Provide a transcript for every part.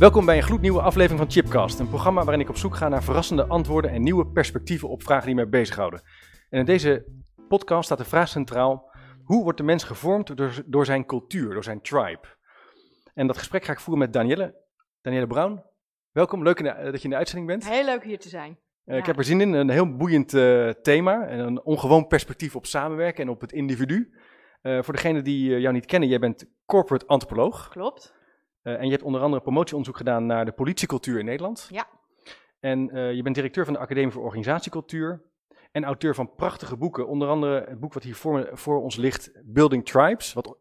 Welkom bij een gloednieuwe aflevering van Chipcast, een programma waarin ik op zoek ga naar verrassende antwoorden en nieuwe perspectieven op vragen die mij bezighouden. En in deze podcast staat de vraag centraal: hoe wordt de mens gevormd door, door zijn cultuur, door zijn tribe? En dat gesprek ga ik voeren met Danielle, Danielle Brown. Welkom, leuk in de- dat je in de uitzending bent. Heel leuk hier te zijn. Eh, Ik heb er zin in, een heel boeiend eh, thema en een ongewoon perspectief op samenwerken en op het individu. Eh, voor degenen die eh, jou niet kennen, jij bent corporate antropoloog. Klopt. Eh, en je hebt onder andere promotieonderzoek gedaan naar de politiecultuur in Nederland. Ja. En eh, je bent directeur van de Academie voor Organisatiecultuur. En auteur van prachtige boeken. Onder andere het boek wat hier voor, voor ons ligt, Building Tribes. Wat,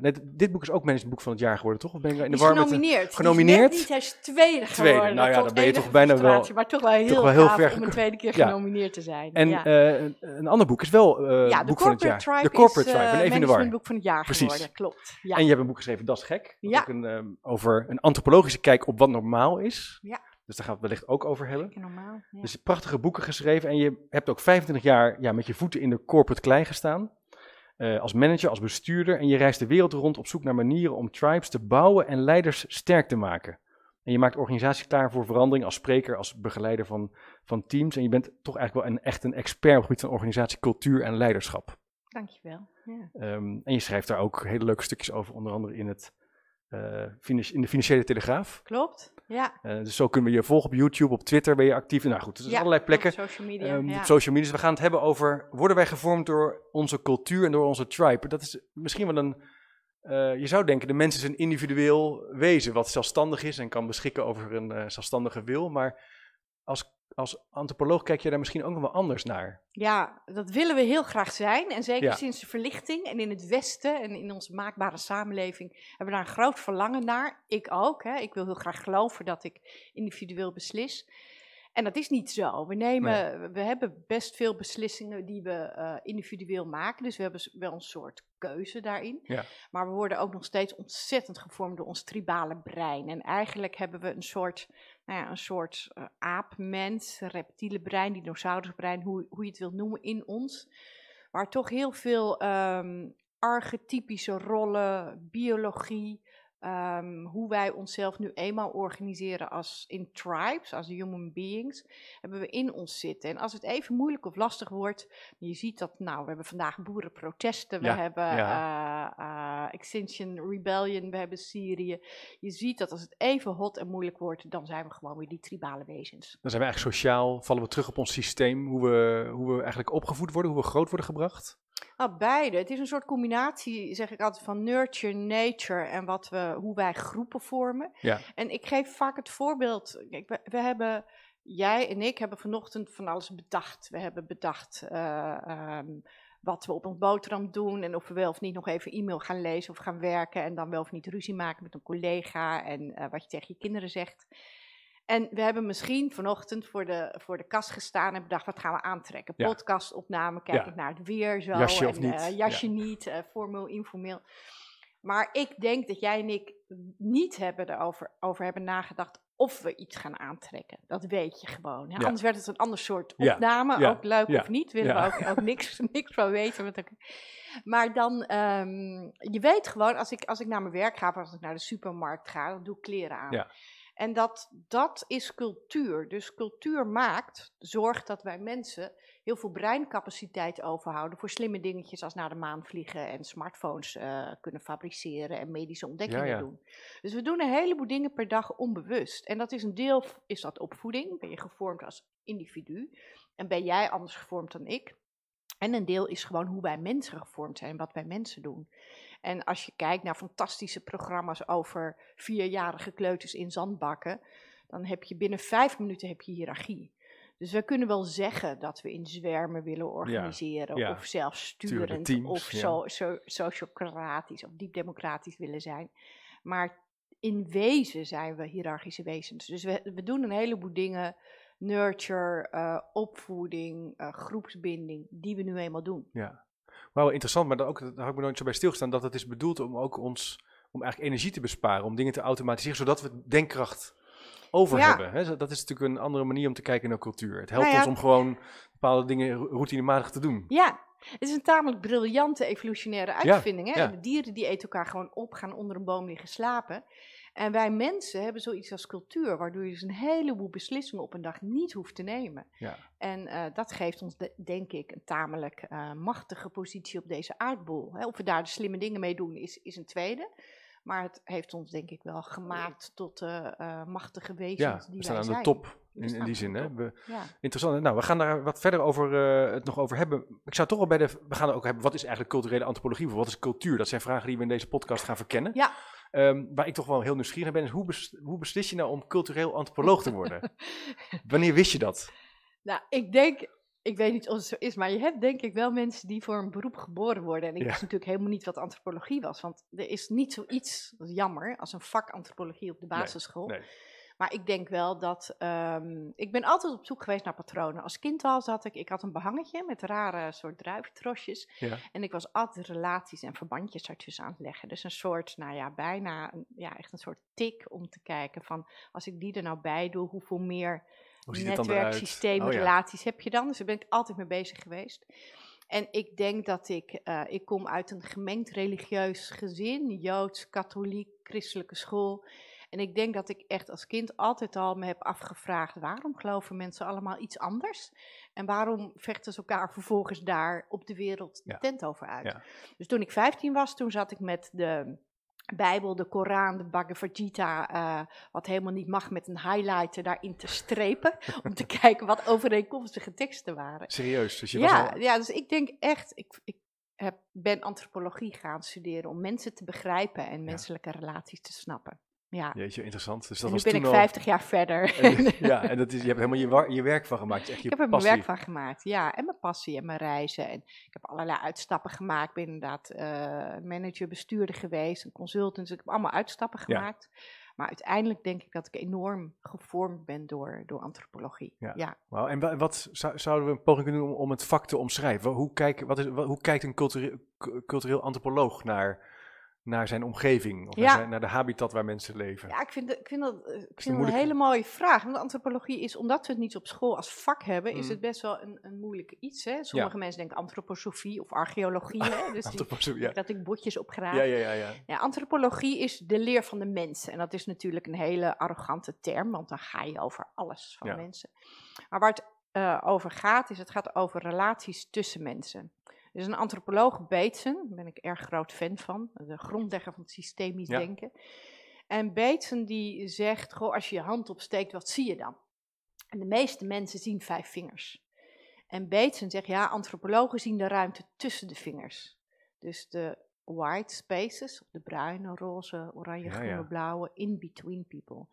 nee, dit boek is ook managementboek van het jaar geworden, toch? Of ben ik in de war met de- genomineerd. Die is genomineerd? net niet, tweede geworden. Tweede. Nou ja, dan ben je toch bijna wel- Maar toch wel heel, wel heel gaaf ver om een tweede keer Ja. genomineerd te zijn. En ja. eh, een, een ander boek is wel eh ja, de boek van het Corporate jaar. Tribe de Corporate is Tribe, ben eh, even in de war. managementboek van het jaar Precies. geworden. Klopt. Ja. En je hebt een boek geschreven, Dat is gek. ook een, ehm, over een antropologische kijk op wat normaal is. Ja. Dus daar gaan we het wellicht ook over hebben. Normaal. Ja. Dus prachtige boeken geschreven en je hebt ook 25 jaar ja, met je voeten in de corporate klei gestaan. Eh, als manager, als bestuurder. En je reist de wereld rond op zoek naar manieren om tribes te bouwen en leiders sterk te maken. En je maakt organisaties klaar voor verandering als spreker, als begeleider van, van teams. En je bent toch eigenlijk wel een, echt een expert op het gebied van organisatie, cultuur en leiderschap. Dankjewel. Ja. Ehm, en je schrijft daar ook hele leuke stukjes over, onder andere in, het, finan- in de Financiële Telegraaf. Klopt. Ja. Eh, dus zo kunnen we je volgen op YouTube, op Twitter ben je actief. Nou goed, dus ja. allerlei plekken. Op social media. Ehm, ja. social media. Dus we gaan het hebben over, worden wij gevormd door onze cultuur en door onze tribe? Dat is misschien wel een, eh, je zou denken, de mens is een individueel wezen wat zelfstandig is en kan beschikken over een eh, zelfstandige wil. Maar als, als antropoloog kijk je daar misschien ook nog wel anders naar. Ja, dat willen we heel graag zijn. En zeker Ja. sinds de verlichting en in het Westen en in onze maakbare samenleving hebben we daar een groot verlangen naar. Ik ook. Hè. Ik wil heel graag geloven dat ik individueel beslis. En dat is niet zo. We, nemen, we hebben best veel beslissingen die we eh, individueel maken. Dus we hebben wel een soort keuze daarin. Ja. Maar we worden ook nog steeds ontzettend gevormd door ons tribale brein. En eigenlijk hebben we een soort, nou ja, een soort eh, aapmens, reptiele brein, dinosaurusbrein, hoe, hoe je het wilt noemen, in ons. Waar toch heel veel ehm, archetypische rollen, biologie, ehm, hoe wij onszelf nu eenmaal organiseren als in tribes, als human beings, hebben we in ons zitten. En als het even moeilijk of lastig wordt, je ziet dat, nou, we hebben vandaag boerenprotesten, we Ja, hebben ja. eh, eh, Extinction Rebellion, we hebben Syrië. Je ziet dat als het even hot en moeilijk wordt, dan zijn we gewoon weer die tribale wezens. Dan zijn we eigenlijk sociaal, vallen we terug op ons systeem, hoe we, hoe we eigenlijk opgevoed worden, hoe we groot worden gebracht. Nou, beide. Het is een soort combinatie, zeg ik altijd, van nurture, nature en wat we, hoe wij groepen vormen. Ja. En ik geef vaak het voorbeeld. Kijk, we, we hebben, jij en ik hebben vanochtend van alles bedacht. We hebben bedacht eh, ehm, wat we op ons boterham doen en of we wel of niet nog even e-mail gaan lezen of gaan werken en dan wel of niet ruzie maken met een collega en eh, wat je tegen je kinderen zegt. En we hebben misschien vanochtend voor de, voor de kast gestaan en bedacht, wat gaan we aantrekken? Ja. Podcastopname, kijk Ja. ik naar het weer zo. Jasje of en, niet? eh, jasje niet, eh, formeel, informeel. Maar ik denk dat jij en ik niet hebben erover over hebben nagedacht of we iets gaan aantrekken. Dat weet je gewoon. Hè? Anders werd het een ander soort opname. Ook leuk of niet, willen we ook, ook niks, niks van weten. Maar dan, ehm, je weet gewoon, als ik, als ik naar mijn werk ga, of als ik naar de supermarkt ga, dan doe ik kleren aan. En dat, dat is cultuur. Dus cultuur maakt, zorgt dat wij mensen heel veel breincapaciteit overhouden voor slimme dingetjes als naar de maan vliegen en smartphones eh, kunnen fabriceren en medische ontdekkingen Ja, ja. doen. Dus we doen een heleboel dingen per dag onbewust. En dat is een deel, is dat opvoeding, ben je gevormd als individu en ben jij anders gevormd dan ik. En een deel is gewoon hoe wij mensen gevormd zijn, wat wij mensen doen. En als je kijkt naar fantastische programma's over vierjarige kleuters in zandbakken, dan heb je binnen vijf minuten heb je hiërarchie. Dus we kunnen wel zeggen dat we in zwermen willen organiseren, ja. of zelfsturend, teams, of ja. zo, zo, sociocratisch of diep democratisch willen zijn. Maar in wezen zijn we hiërarchische wezens. Dus we, we doen een heleboel dingen, nurture, eh, opvoeding, eh, groepsbinding, die we nu eenmaal doen. Ja. Wauw, interessant, maar daar, ook, daar heb ik me nooit zo bij stilgestaan dat het is bedoeld om ook ons, om eigenlijk energie te besparen, om dingen te automatiseren, zodat we denkkracht over Ja. hebben. Hè? Dat is natuurlijk een andere manier om te kijken naar cultuur. Het helpt Nou ja. ons om gewoon bepaalde dingen ro- routinematig te doen. Ja, het is een tamelijk briljante evolutionaire uitvinding. hè? ja. De dieren die eten elkaar gewoon op, gaan onder een boom liggen slapen. En wij mensen hebben zoiets als cultuur, waardoor je dus een heleboel beslissingen op een dag niet hoeft te nemen. Ja. En eh, dat geeft ons, de- denk ik, een tamelijk eh, machtige positie op deze aardbol. Hè? Of we daar de slimme dingen mee doen, is, is een tweede. Maar het heeft ons, denk ik, wel gemaakt tot eh, machtige wezens Ja, die we staan wij aan de top in, die zin. Hè? We, Ja. interessant. Nou, we gaan daar wat verder over, het nog over hebben. Ik zou toch wel bij de. We gaan ook hebben. Wat is eigenlijk culturele antropologie? Wat is cultuur? Dat zijn vragen die we in deze podcast gaan verkennen. Ja. Ehm, waar ik toch wel heel nieuwsgierig naar ben, is hoe, bes- hoe beslis je nou om cultureel antropoloog te worden? Wanneer wist je dat? Nou, ik denk, ik weet niet of het zo is, maar je hebt denk ik wel mensen die voor een beroep geboren worden. En ik Ja. wist natuurlijk helemaal niet wat antropologie was, want er is niet zoiets, dat is jammer, als een vak antropologie op de Nee, basisschool. nee. Maar ik denk wel dat, ehm, ik ben altijd op zoek geweest naar patronen. Als kind al zat ik, ik had een behangetje met rare soort druiventrosjes. Ja. En ik was altijd relaties en verbandjes daartussen aan het leggen. Dus een soort, nou ja, bijna, een- ja, echt een soort tik om te kijken van, als ik die er nou bij doe, hoeveel meer netwerksystemen, Oh ja. relaties heb je dan. Dus daar ben ik altijd mee bezig geweest. En ik denk dat ik, eh, ik kom uit een gemengd religieus gezin, joods, katholiek, christelijke school. En ik denk dat ik echt als kind altijd al me heb afgevraagd, waarom geloven mensen allemaal iets anders? En waarom vechten ze elkaar vervolgens daar op de wereld de Ja. tent over uit? Ja. Dus toen ik 15 was, toen zat ik met de Bijbel, de Koran, de Bhagavad Gita, eh, wat helemaal niet mag, met een highlighter daarin te strepen. om te kijken wat overeenkomstige teksten waren. Serieus? Dus je was Ja, al... ja, dus ik denk echt, ik, ik heb, ben antropologie gaan studeren om mensen te begrijpen en menselijke relaties te snappen. Ja, Jeetje, interessant. Dus dat en nu was ben ik al... 50 jaar verder. En- ja, en dat is, je hebt helemaal je, je werk van gemaakt. Echt je Ik heb er mijn werk van gemaakt, ja. En mijn passie en mijn reizen. En ik heb allerlei uitstappen gemaakt. Ik ben inderdaad eh, manager, bestuurder geweest, een consultant. Dus ik heb allemaal uitstappen Ja. gemaakt. Maar uiteindelijk denk ik dat ik enorm gevormd ben door, door antropologie. Ja. Ja. En wa- wat zou- zouden we een poging kunnen doen om, om het vak te omschrijven? Hoe, kijk, wat is, wat- hoe kijkt een cultureel, cu- cultureel antropoloog naar, naar zijn omgeving? Of naar, zijn- naar de habitat waar mensen leven? Ja, ik vind, het- ik vind dat, eh, ik een vind dat een hele mooie vraag. Want antropologie is, omdat we het niet op school als vak hebben, is Mm. het best wel een, een moeilijk iets. Hè? Sommige mensen denken antroposofie of archeologie. Hè? Dus die, Antroposo- ja. dat ik botjes opgraaf. Ja, ja, ja, ja. Ja, antropologie is de leer van de mens. En dat is natuurlijk een hele arrogante term, want dan ga je over alles van mensen. Maar waar het eh, over gaat, is het gaat over relaties tussen mensen. Dus een antropoloog, Bateson, daar ben ik erg groot fan van, de grondlegger van het systemisch Ja. denken. En Bateson die zegt, goh, als je je hand opsteekt, wat zie je dan? En de meeste mensen zien vijf vingers. En Bateson zegt, ja, antropologen zien de ruimte tussen de vingers. Dus de white spaces, de bruine, roze, oranje, groene, ja. blauwe, in between people.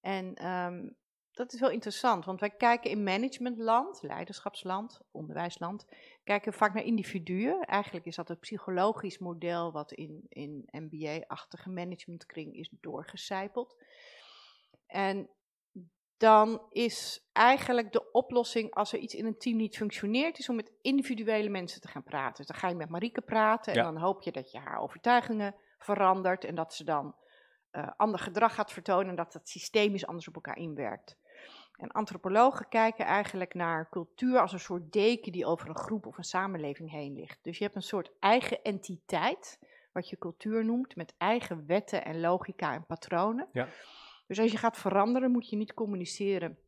En ehm, dat is wel interessant, want wij kijken in managementland, leiderschapsland, onderwijsland, kijken vaak naar individuen. Eigenlijk is dat een psychologisch model wat in, in MBA-achtige managementkring is doorgecijpeld. En dan is eigenlijk de oplossing als er iets in een team niet functioneert, is om met individuele mensen te gaan praten. Dus dan ga je met Marieke praten en Ja. dan hoop je dat je haar overtuigingen verandert en dat ze dan eh, ander gedrag gaat vertonen en dat het systemisch anders op elkaar inwerkt. En antropologen kijken eigenlijk naar cultuur als een soort deken die over een groep of een samenleving heen ligt. Dus je hebt een soort eigen entiteit, wat je cultuur noemt, met eigen wetten en logica en patronen. Ja. Dus als je gaat veranderen, moet je niet communiceren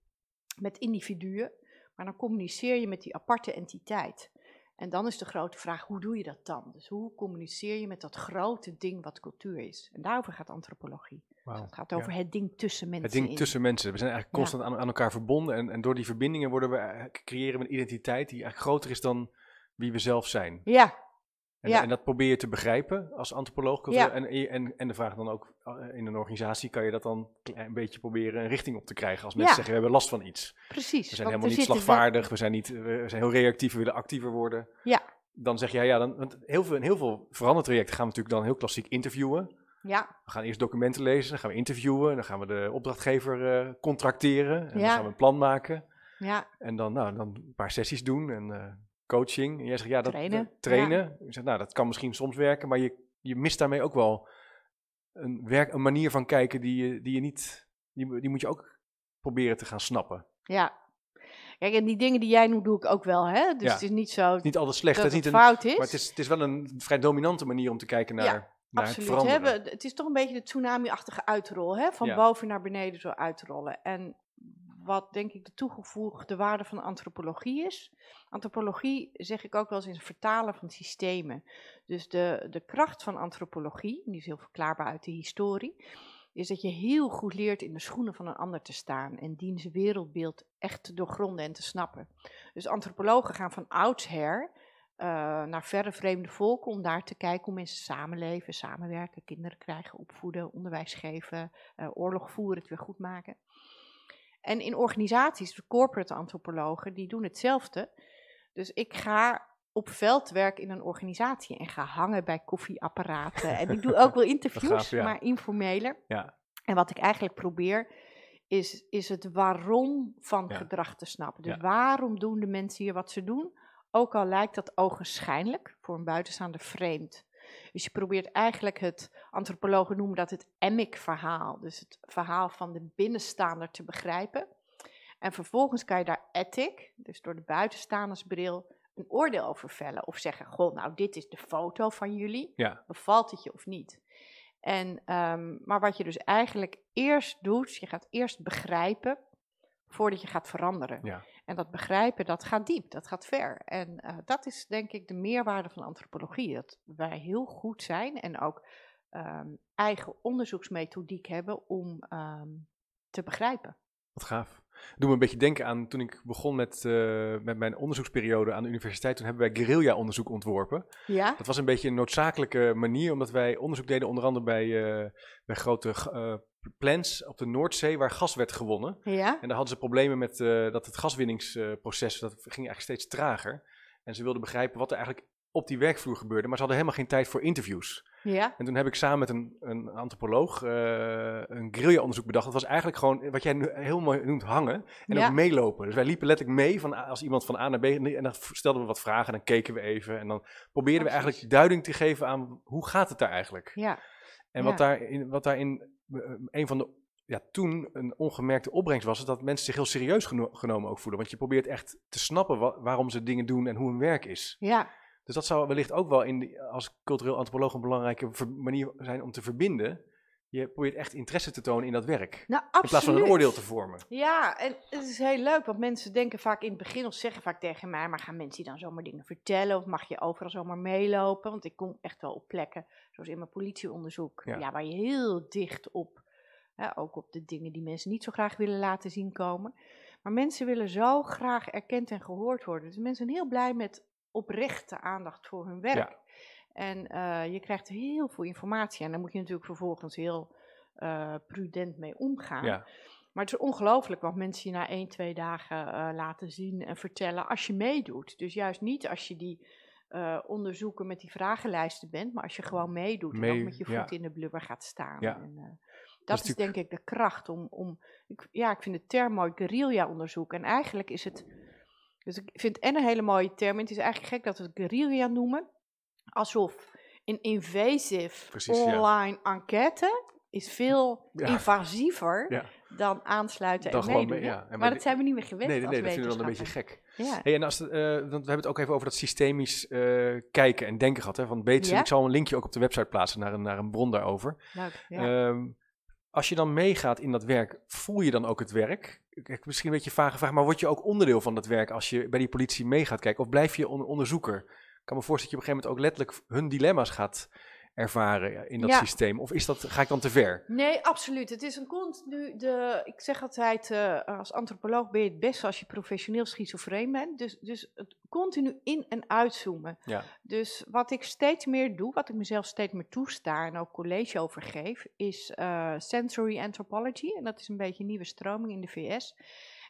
met individuen, maar dan communiceer je met die aparte entiteit. En dan is de grote vraag, hoe doe je dat dan? Dus hoe communiceer je met dat grote ding wat cultuur is? En daarover gaat antropologie. Het gaat ja. over het ding tussen mensen Het ding in. tussen mensen. We zijn eigenlijk Ja. constant aan, aan elkaar verbonden. En, en door die verbindingen worden we, eh, creëren we een identiteit die eigenlijk groter is dan wie we zelf zijn. Ja, En, Ja. en dat probeer je te begrijpen als antropoloog. Ja. En, en, en de vraag dan ook, eh, in een organisatie kan je dat dan een beetje proberen een richting op te krijgen. Als mensen Ja. zeggen, we hebben last van iets. Precies. We zijn helemaal niet wel- slagvaardig, we zijn, niet, we zijn heel reactief, we willen actiever worden. Ja. Dan zeg je, ja, dan, want heel veel, in heel veel verandertrajecten gaan we natuurlijk dan heel klassiek interviewen. Ja, We gaan eerst documenten lezen, dan gaan we interviewen, dan gaan we de opdrachtgever eh, contracteren. En dan gaan we een plan maken. ja, En dan, nou, dan een paar sessies doen en eh, coaching. En jij zegt, ja, dat Trainen, trainen. Zegt, nou, dat kan misschien soms werken, maar je, je mist daarmee ook wel een, werk, een manier van kijken die je, die je niet, die, die moet je ook proberen te gaan snappen. ja. Kijk, en die dingen die jij noemt, doe ik ook wel, hè? Dus Ja. het is niet zo Het is niet altijd slecht, dat het is het niet een, fout is. maar het is, het is wel een vrij dominante manier om te kijken naar, Ja, naar het Absoluut. veranderen. Hè? We- Het is toch een beetje de tsunami-achtige uitrol, hè? van Ja. boven naar beneden zo uitrollen. En wat denk ik de toegevoegde waarde van antropologie is. Antropologie, zeg ik ook wel eens, is een vertalen van systemen. Dus de, de kracht van antropologie, die is heel verklaarbaar uit de historie, is dat je heel goed leert in de schoenen van een ander te staan en diens wereldbeeld echt doorgronden en te snappen. Dus antropologen gaan van oudsher eh, naar verre vreemde volken om daar te kijken hoe mensen samenleven, samenwerken, kinderen krijgen, opvoeden, onderwijs geven, eh, oorlog voeren, het weer goed maken. En in organisaties, de corporate antropologen, die doen hetzelfde. Dus ik ga op veldwerk in een organisatie en ga hangen bij koffieapparaten. en ik doe ook wel interviews, gaaf, ja. maar informeler. Ja. En wat ik eigenlijk probeer, is, is het waarom van Ja. gedrag te snappen. Dus waarom doen de mensen hier wat ze doen? Ook al lijkt dat ogenschijnlijk voor een buitenstaander vreemd. Dus je probeert eigenlijk het, antropologen noemen dat het emic-verhaal. Dus het verhaal van de binnenstaander te begrijpen. En vervolgens kan je daar ethic, dus door de buitenstaandersbril, een oordeel over vellen. Of zeggen, goh, nou dit is de foto van jullie. Ja. Bevalt het je of niet? En, ehm, maar wat je dus eigenlijk eerst doet, je gaat eerst begrijpen voordat je gaat veranderen. Ja. En dat begrijpen, dat gaat diep, dat gaat ver. En eh, dat is denk ik de meerwaarde van antropologie. Dat wij heel goed zijn en ook ehm, eigen onderzoeksmethodiek hebben om ehm, te begrijpen. Wat gaaf. Doe me een beetje denken aan toen ik begon met, eh, met mijn onderzoeksperiode aan de universiteit. Toen hebben wij guerrilla-onderzoek ontworpen. Ja? Dat was een beetje een noodzakelijke manier, omdat wij onderzoek deden onder andere bij, eh, bij grote plants op de Noordzee waar gas werd gewonnen. Ja? En daar hadden ze problemen met eh, dat het gaswinningsproces, dat ging eigenlijk steeds trager. En ze wilden begrijpen wat er eigenlijk op die werkvloer gebeurde, maar ze hadden helemaal geen tijd voor interviews. Ja? En toen heb ik samen met een, een antropoloog eh, een guerrilla-onderzoek bedacht. Dat was eigenlijk gewoon, wat jij nu heel mooi noemt, hangen en Ja. ook meelopen. Dus wij liepen letterlijk mee van, als iemand van A naar B. En dan stelden we wat vragen en dan keken we even. En dan probeerden we eigenlijk duiding te geven aan hoe gaat het daar eigenlijk. Ja? En wat daarin, wat daarin een van de, ja, toen een ongemerkte opbrengst was, dat mensen zich heel serieus geno- genomen ook voelen. Want je probeert echt te snappen wa- waarom ze dingen doen en hoe hun werk is. Ja? Dus dat zou wellicht ook wel in die, als cultureel antropoloog een belangrijke manier zijn om te verbinden. Je probeert echt interesse te tonen in dat werk. Nou, In plaats van een oordeel te vormen. Ja, en het is heel leuk, want mensen denken vaak in het begin of zeggen vaak tegen mij, maar gaan mensen die dan zomaar dingen vertellen of mag je overal zomaar meelopen? Want ik kom echt wel op plekken, zoals in mijn politieonderzoek, Ja. ja. waar je heel dicht op, hè, ook op de dingen die mensen niet zo graag willen laten zien komen. Maar mensen willen zo graag erkend en gehoord worden. Dus mensen zijn heel blij met oprechte aandacht voor hun werk. Ja. En eh, je krijgt heel veel informatie en daar moet je natuurlijk vervolgens heel eh, prudent mee omgaan. Ja, Maar het is ongelooflijk wat mensen je na één, twee dagen eh, laten zien en vertellen als je meedoet. Dus juist niet als je die onderzoeken met die vragenlijsten bent, maar als je gewoon meedoet en ook met je voet ja. in de blubber gaat staan. Ja. En, dat is, denk ik de kracht om, om ik, ja, ik vind de term mooi, guerrilla-onderzoek. En eigenlijk is het, dus ik vind het en een hele mooie term, en het is eigenlijk gek dat we het guerrilla noemen, alsof een invasive Precies, ja. online enquête is veel Ja. invasiever Ja. dan aansluiten Dan en meedoen. mee- maar, maar dat zijn we niet meer gewend nee, nee, nee, dat vinden we dan een beetje gek. Ja. Hey, en als eh, want we hebben het ook even over dat systemisch eh, kijken en denken gehad. Hè, van. Ja. Ik zal een linkje ook op de website plaatsen naar een, naar een bron daarover. Leuk, ja. Ehm, als je dan meegaat in dat werk, voel je dan ook het werk? Ik misschien een beetje vage vraag, maar word je ook onderdeel van dat werk als je bij die politie mee gaat kijken? Of blijf je on- onderzoeker? Ik kan me voorstellen dat je op een gegeven moment ook letterlijk hun dilemma's gaat ervaren in dat Ja. systeem? Of is dat, ga ik dan te ver? Nee, absoluut. Het is een continu. De, ik zeg altijd, eh, als antropoloog ben je het beste als je professioneel schizofreen bent. Dus, dus het continu in- en uitzoomen. Ja. Dus wat ik steeds meer doe, wat ik mezelf steeds meer toesta en ook college over geef, is eh, sensory anthropology. En dat is een beetje een nieuwe stroming in de VS.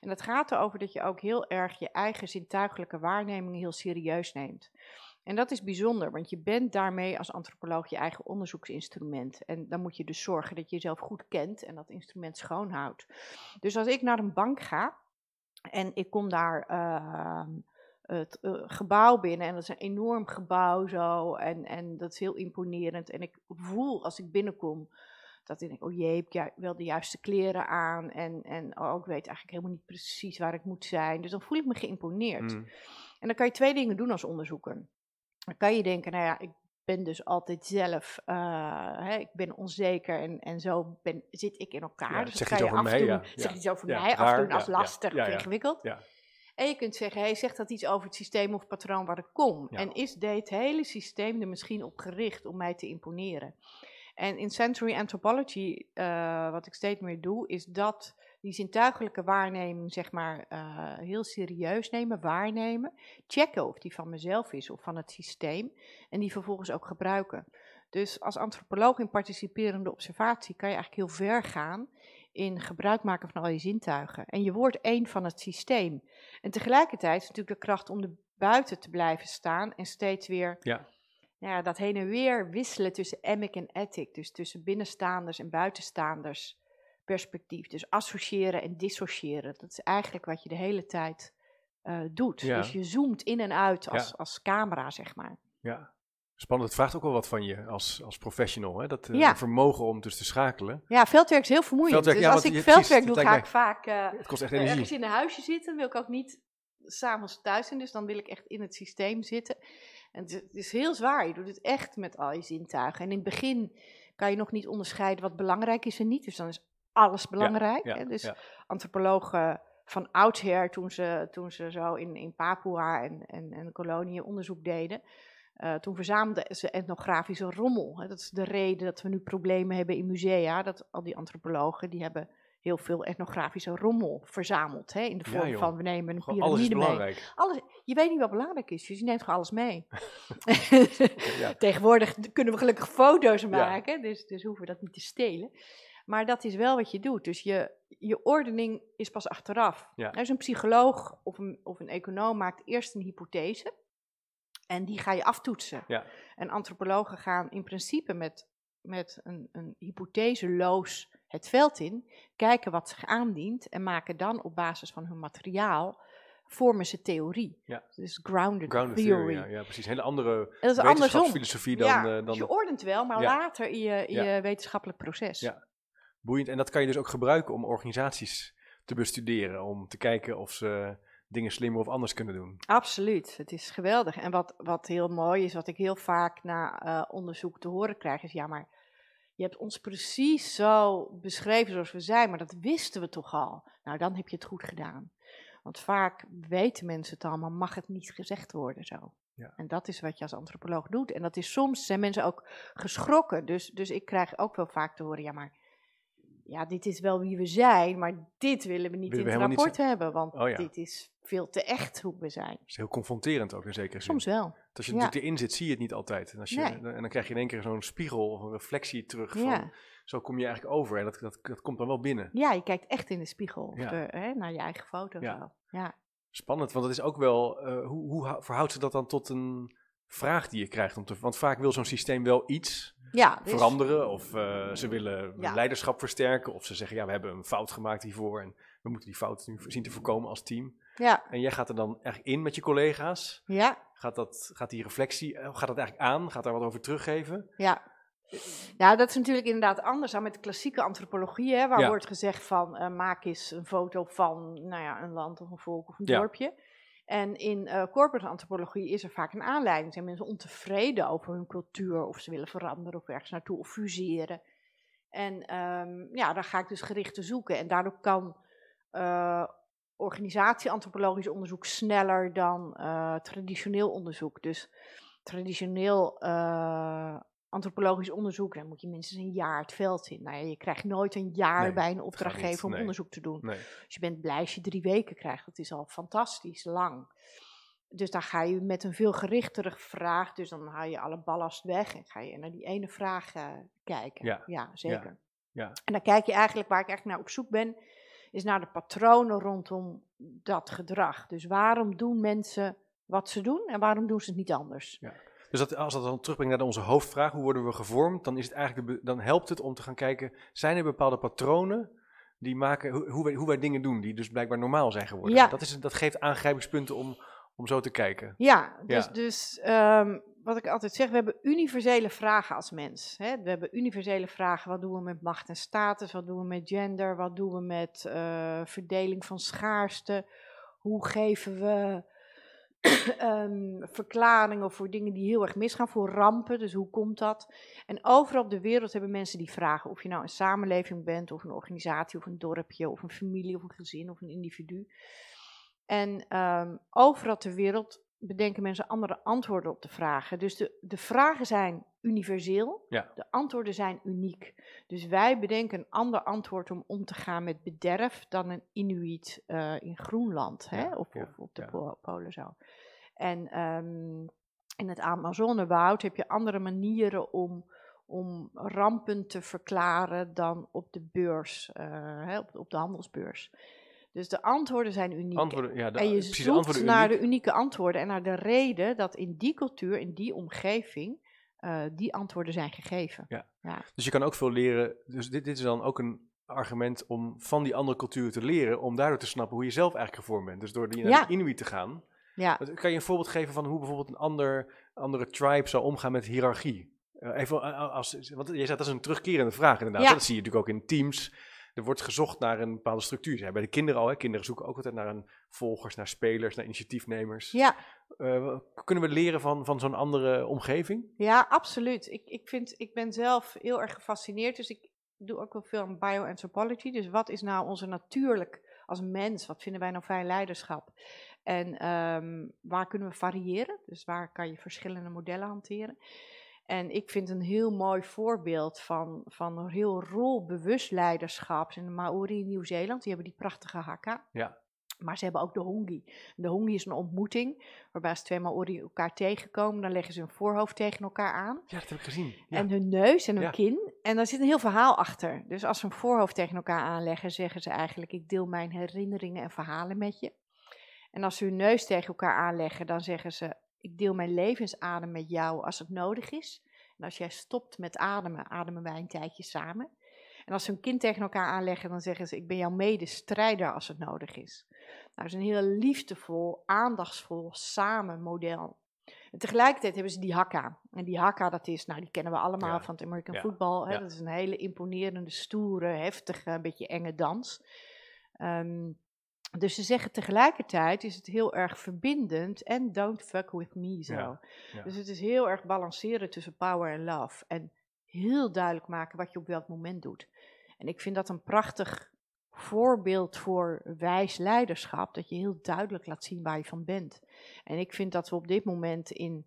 En dat gaat erover dat je ook heel erg je eigen zintuigelijke waarneming heel serieus neemt. En dat is bijzonder, want je bent daarmee als antropoloog je eigen onderzoeksinstrument. En dan moet je dus zorgen dat je jezelf goed kent en dat instrument schoonhoudt. Dus als ik naar een bank ga en ik kom daar ehm, het eh, gebouw binnen en dat is een enorm gebouw zo en, en dat is heel imponerend. En ik voel als ik binnenkom dat ik denk, oh jee, heb ik wel de juiste kleren aan en, en oh, ik weet eigenlijk helemaal niet precies waar ik moet zijn. Dus dan voel ik me geïmponeerd. Mm. En dan kan je twee dingen doen als onderzoeker. Dan kan je denken, nou ja, ik ben dus altijd zelf, eh, hè, ik ben onzeker en, en zo ben, zit ik in elkaar. Ja, dus zeg iets over mij, ja. zeg iets over mij, afdoen als lastig of ja, ingewikkeld. En je kunt zeggen, hey, zegt dat iets over het systeem of patroon waar ik kom? En is dit hele systeem er misschien op gericht om mij te imponeren? En in sensory anthropology, eh, wat ik steeds meer doe, is dat die zintuigelijke waarneming, zeg maar, eh, heel serieus nemen, waarnemen. Checken of die van mezelf is of van het systeem. En die vervolgens ook gebruiken. Dus als antropoloog in participerende observatie kan je eigenlijk heel ver gaan in gebruik maken van al je zintuigen. En je wordt één van het systeem. En tegelijkertijd is natuurlijk de kracht om er buiten te blijven staan en steeds weer Ja. Ja, dat heen en weer wisselen tussen emic en ethic. Dus tussen binnenstaanders en buitenstaanders perspectief. Dus associëren en dissociëren. Dat is eigenlijk wat je de hele tijd eh, doet. Ja. Dus je zoomt in en uit als, Ja. als camera, zeg maar. Ja. Spannend. Het vraagt ook wel wat van je als, als professional. Hè? Dat eh, Ja. vermogen om dus te schakelen. Ja, veldwerk is heel vermoeiend. Veldwerk, dus ja, als ik veldwerk doe, ga ik vaak eh, Het kost echt ergens energie. in een huisje zitten. Wil ik ook niet s'avonds thuis zijn. Dus dan wil ik echt in het systeem zitten. En het is, het is heel zwaar. Je doet het echt met al je zintuigen. En in het begin kan je nog niet onderscheiden wat belangrijk is en niet. Dus dan is alles belangrijk. Ja, hè? Dus ja. antropologen van oudsher, toen ze, toen ze zo in, in Papua en, en, en koloniën onderzoek deden, eh, toen verzamelden ze etnografische rommel. Hè. Dat is de reden dat we nu problemen hebben in musea. Dat al die antropologen, die hebben heel veel etnografische rommel verzameld. Hè, in de vorm van, we nemen een Gewoon alles is piramide mee. Alles, je weet niet wat belangrijk is, dus je neemt gewoon alles mee. ja. Tegenwoordig kunnen we gelukkig foto's maken, dus, dus hoeven we dat niet te stelen. Maar dat is wel wat je doet. Dus je, je ordening is pas achteraf. Ja. Dus een psycholoog of een, of een econoom maakt eerst een hypothese. En die ga je aftoetsen. Ja. En antropologen gaan in principe met, met een, een hypotheseloos het veld in, kijken wat zich aandient en maken dan op basis van hun materiaal, vormen ze theorie. Ja. Dus grounded, Grounded theory. theory, ja, ja, precies. Een hele andere Dat is andersom. wetenschapsfilosofie dan, ja, eh, dan je ordent wel, maar later in je, in Ja. je wetenschappelijk proces. Ja. boeiend. En dat kan je dus ook gebruiken om organisaties te bestuderen. Om te kijken of ze dingen slimmer of anders kunnen doen. Absoluut, het is geweldig. En wat, wat heel mooi is, wat ik heel vaak na eh, onderzoek te horen krijg, is ja, maar je hebt ons precies zo beschreven zoals we zijn, maar dat wisten we toch al. Nou, dan heb je het goed gedaan. Want vaak weten mensen het al, maar mag het niet gezegd worden zo. Ja. En dat is wat je als antropoloog doet. En dat is soms zijn mensen ook geschrokken. Dus, dus ik krijg ook wel vaak te horen, ja, maar ja, dit is wel wie we zijn, maar dit willen we niet Willen we in het rapport hebben, want Oh ja. dit is veel te echt hoe we zijn. Dat is heel confronterend ook in zekere zin. Soms wel. Want Als je ja. natuurlijk erin zit, zie je het niet altijd. En, als je, Nee. en dan krijg je in één keer zo'n spiegel of een reflectie terug van... Zo kom je eigenlijk over en dat, dat, dat komt dan wel binnen. ja, je kijkt echt in de spiegel of Ja. de- hè, naar je eigen foto. Ja. Ja. Spannend, want het is ook wel... eh, hoe, hoe hou- verhoudt ze dat dan tot een vraag die je krijgt? Om te, want vaak wil zo'n systeem wel iets Ja, dus- veranderen. Of eh, ze willen Ja. leiderschap versterken. Of ze zeggen, ja, we hebben een fout gemaakt hiervoor. En we moeten die fout nu zien te voorkomen als team. Ja, En jij gaat er dan echt in met je collega's. ja, Gaat, dat, gaat die reflectie, eh, gaat dat eigenlijk aan? Gaat daar wat over teruggeven? ja. Nou, dat is natuurlijk inderdaad anders dan met de klassieke antropologie, hè, waar Ja. wordt gezegd van eh, maak eens een foto van nou ja, een land of een volk of een Ja. dorpje. En in eh, corporate antropologie is er vaak een aanleiding. Zijn mensen ontevreden over hun cultuur of ze willen veranderen of ergens naartoe of fuseren. En ehm, ja, daar ga ik dus gericht te zoeken. En daardoor kan eh organisatie-antropologisch onderzoek sneller dan eh, traditioneel onderzoek. Dus traditioneel antropologisch onderzoek, dan moet je minstens een jaar het veld in. Nou ja, je krijgt nooit een jaar Nee, bij een niet, opdrachtgever om nee. onderzoek te doen. Nee. Dus je bent blij als je drie weken krijgt. Dat is al fantastisch lang. Dus dan ga je met een veel gerichtere vraag, dus dan haal je alle ballast weg en ga je naar die ene vraag eh, kijken. Ja, zeker. ja. En dan kijk je eigenlijk, waar ik eigenlijk naar op zoek ben, is naar de patronen rondom dat gedrag. Dus waarom doen mensen wat ze doen en waarom doen ze het niet anders? Dus dat, als dat dan terugbrengt naar onze hoofdvraag, hoe worden we gevormd, dan, is het eigenlijk dan helpt het om te gaan kijken, zijn er bepaalde patronen die maken hoe, hoe, wij, hoe wij dingen doen, die dus blijkbaar normaal zijn geworden. Ja. Dat, is, dat geeft aangrijpingspunten om, om zo te kijken. Ja, dus, Ja. dus ehm, wat ik altijd zeg, we hebben universele vragen als mens. Hè? We hebben universele vragen, wat doen we met macht en status, wat doen we met gender, wat doen we met eh, verdeling van schaarste, hoe geven we ehm, verklaringen voor dingen die heel erg misgaan, voor rampen, dus hoe komt dat? En overal de wereld hebben mensen die vragen, of je nou een samenleving bent, of een organisatie, of een dorpje, of een familie, of een gezin, of een individu. En ehm, overal ter wereld bedenken mensen andere antwoorden op de vragen. Dus de, de vragen zijn universeel, Ja. de antwoorden zijn uniek. Dus wij bedenken een ander antwoord om om te gaan met bederf dan een Inuit eh, in Groenland hè? Of, ja, of op de Polen zo. En ehm, in het Amazonewoud heb je andere manieren om, om rampen te verklaren dan op de beurs, eh, hè, op, op de handelsbeurs. Dus de antwoorden zijn uniek. Antwoorden, ja, de, en je de zoekt naar uniek. de unieke antwoorden en naar de reden dat in die cultuur, in die omgeving, eh, die antwoorden zijn gegeven. Dus je kan ook veel leren. Dus dit, dit is dan ook een argument om van die andere culturen te leren, om daardoor te snappen hoe je zelf eigenlijk gevormd bent. Dus door die naar Ja. de Inuit te gaan. Ja, Kan je een voorbeeld geven van hoe bijvoorbeeld een ander, andere tribe zou omgaan met hiërarchie? Eh, even eh, als, want je zei dat is een terugkerende vraag inderdaad. Ja. Dat zie je natuurlijk ook in teams. Er wordt gezocht naar een bepaalde structuur. Ja, bij de kinderen al. Hè. Kinderen zoeken ook altijd naar een volgers, naar spelers, naar initiatiefnemers. ja, Eh, kunnen we leren van, van zo'n andere omgeving? ja absoluut. Ik, ik, vind, ik ben zelf heel erg gefascineerd, dus ik doe ook wel veel aan bioanthropology. Dus wat is nou onze natuurlijk als mens? Wat vinden wij nou fijn leiderschap? En ehm, waar kunnen we variëren? Dus waar kan je verschillende modellen hanteren? En ik vind een heel mooi voorbeeld van, van een heel rolbewust leiderschap. de Maori in Nieuw-Zeeland, die hebben die prachtige haka. Ja. Maar ze hebben ook de hongi. De hongi is een ontmoeting waarbij als twee Maori elkaar tegenkomen, dan leggen ze hun voorhoofd tegen elkaar aan. Ja, dat heb ik gezien. Ja. En hun neus en hun Ja. kin. En daar zit een heel verhaal achter. Dus als ze hun voorhoofd tegen elkaar aanleggen, zeggen ze eigenlijk: Ik deel mijn herinneringen en verhalen met je. En als ze hun neus tegen elkaar aanleggen, dan zeggen ze: Ik deel mijn levensadem met jou als het nodig is. En als jij stopt met ademen, ademen wij een tijdje samen. En als ze hun kin tegen elkaar aanleggen, dan zeggen ze: Ik ben jouw medestrijder als het nodig is. Nou, dat is een heel liefdevol, aandachtsvol samen model. En tegelijkertijd hebben ze die hakka. En die hakka, dat is, nou, die kennen we allemaal Ja, van het American ja, football. Hè? ja. Dat is een hele imponerende, stoere, heftige, een beetje enge dans. Ehm, dus ze zeggen tegelijkertijd is het heel erg verbindend en don't fuck with me zo. Ja, ja. Dus het is heel erg balanceren tussen power en love. En heel duidelijk maken wat je op welk moment doet. En ik vind dat een prachtig voorbeeld voor wijs leiderschap. Dat je heel duidelijk laat zien waar je van bent. En ik vind dat we op dit moment in,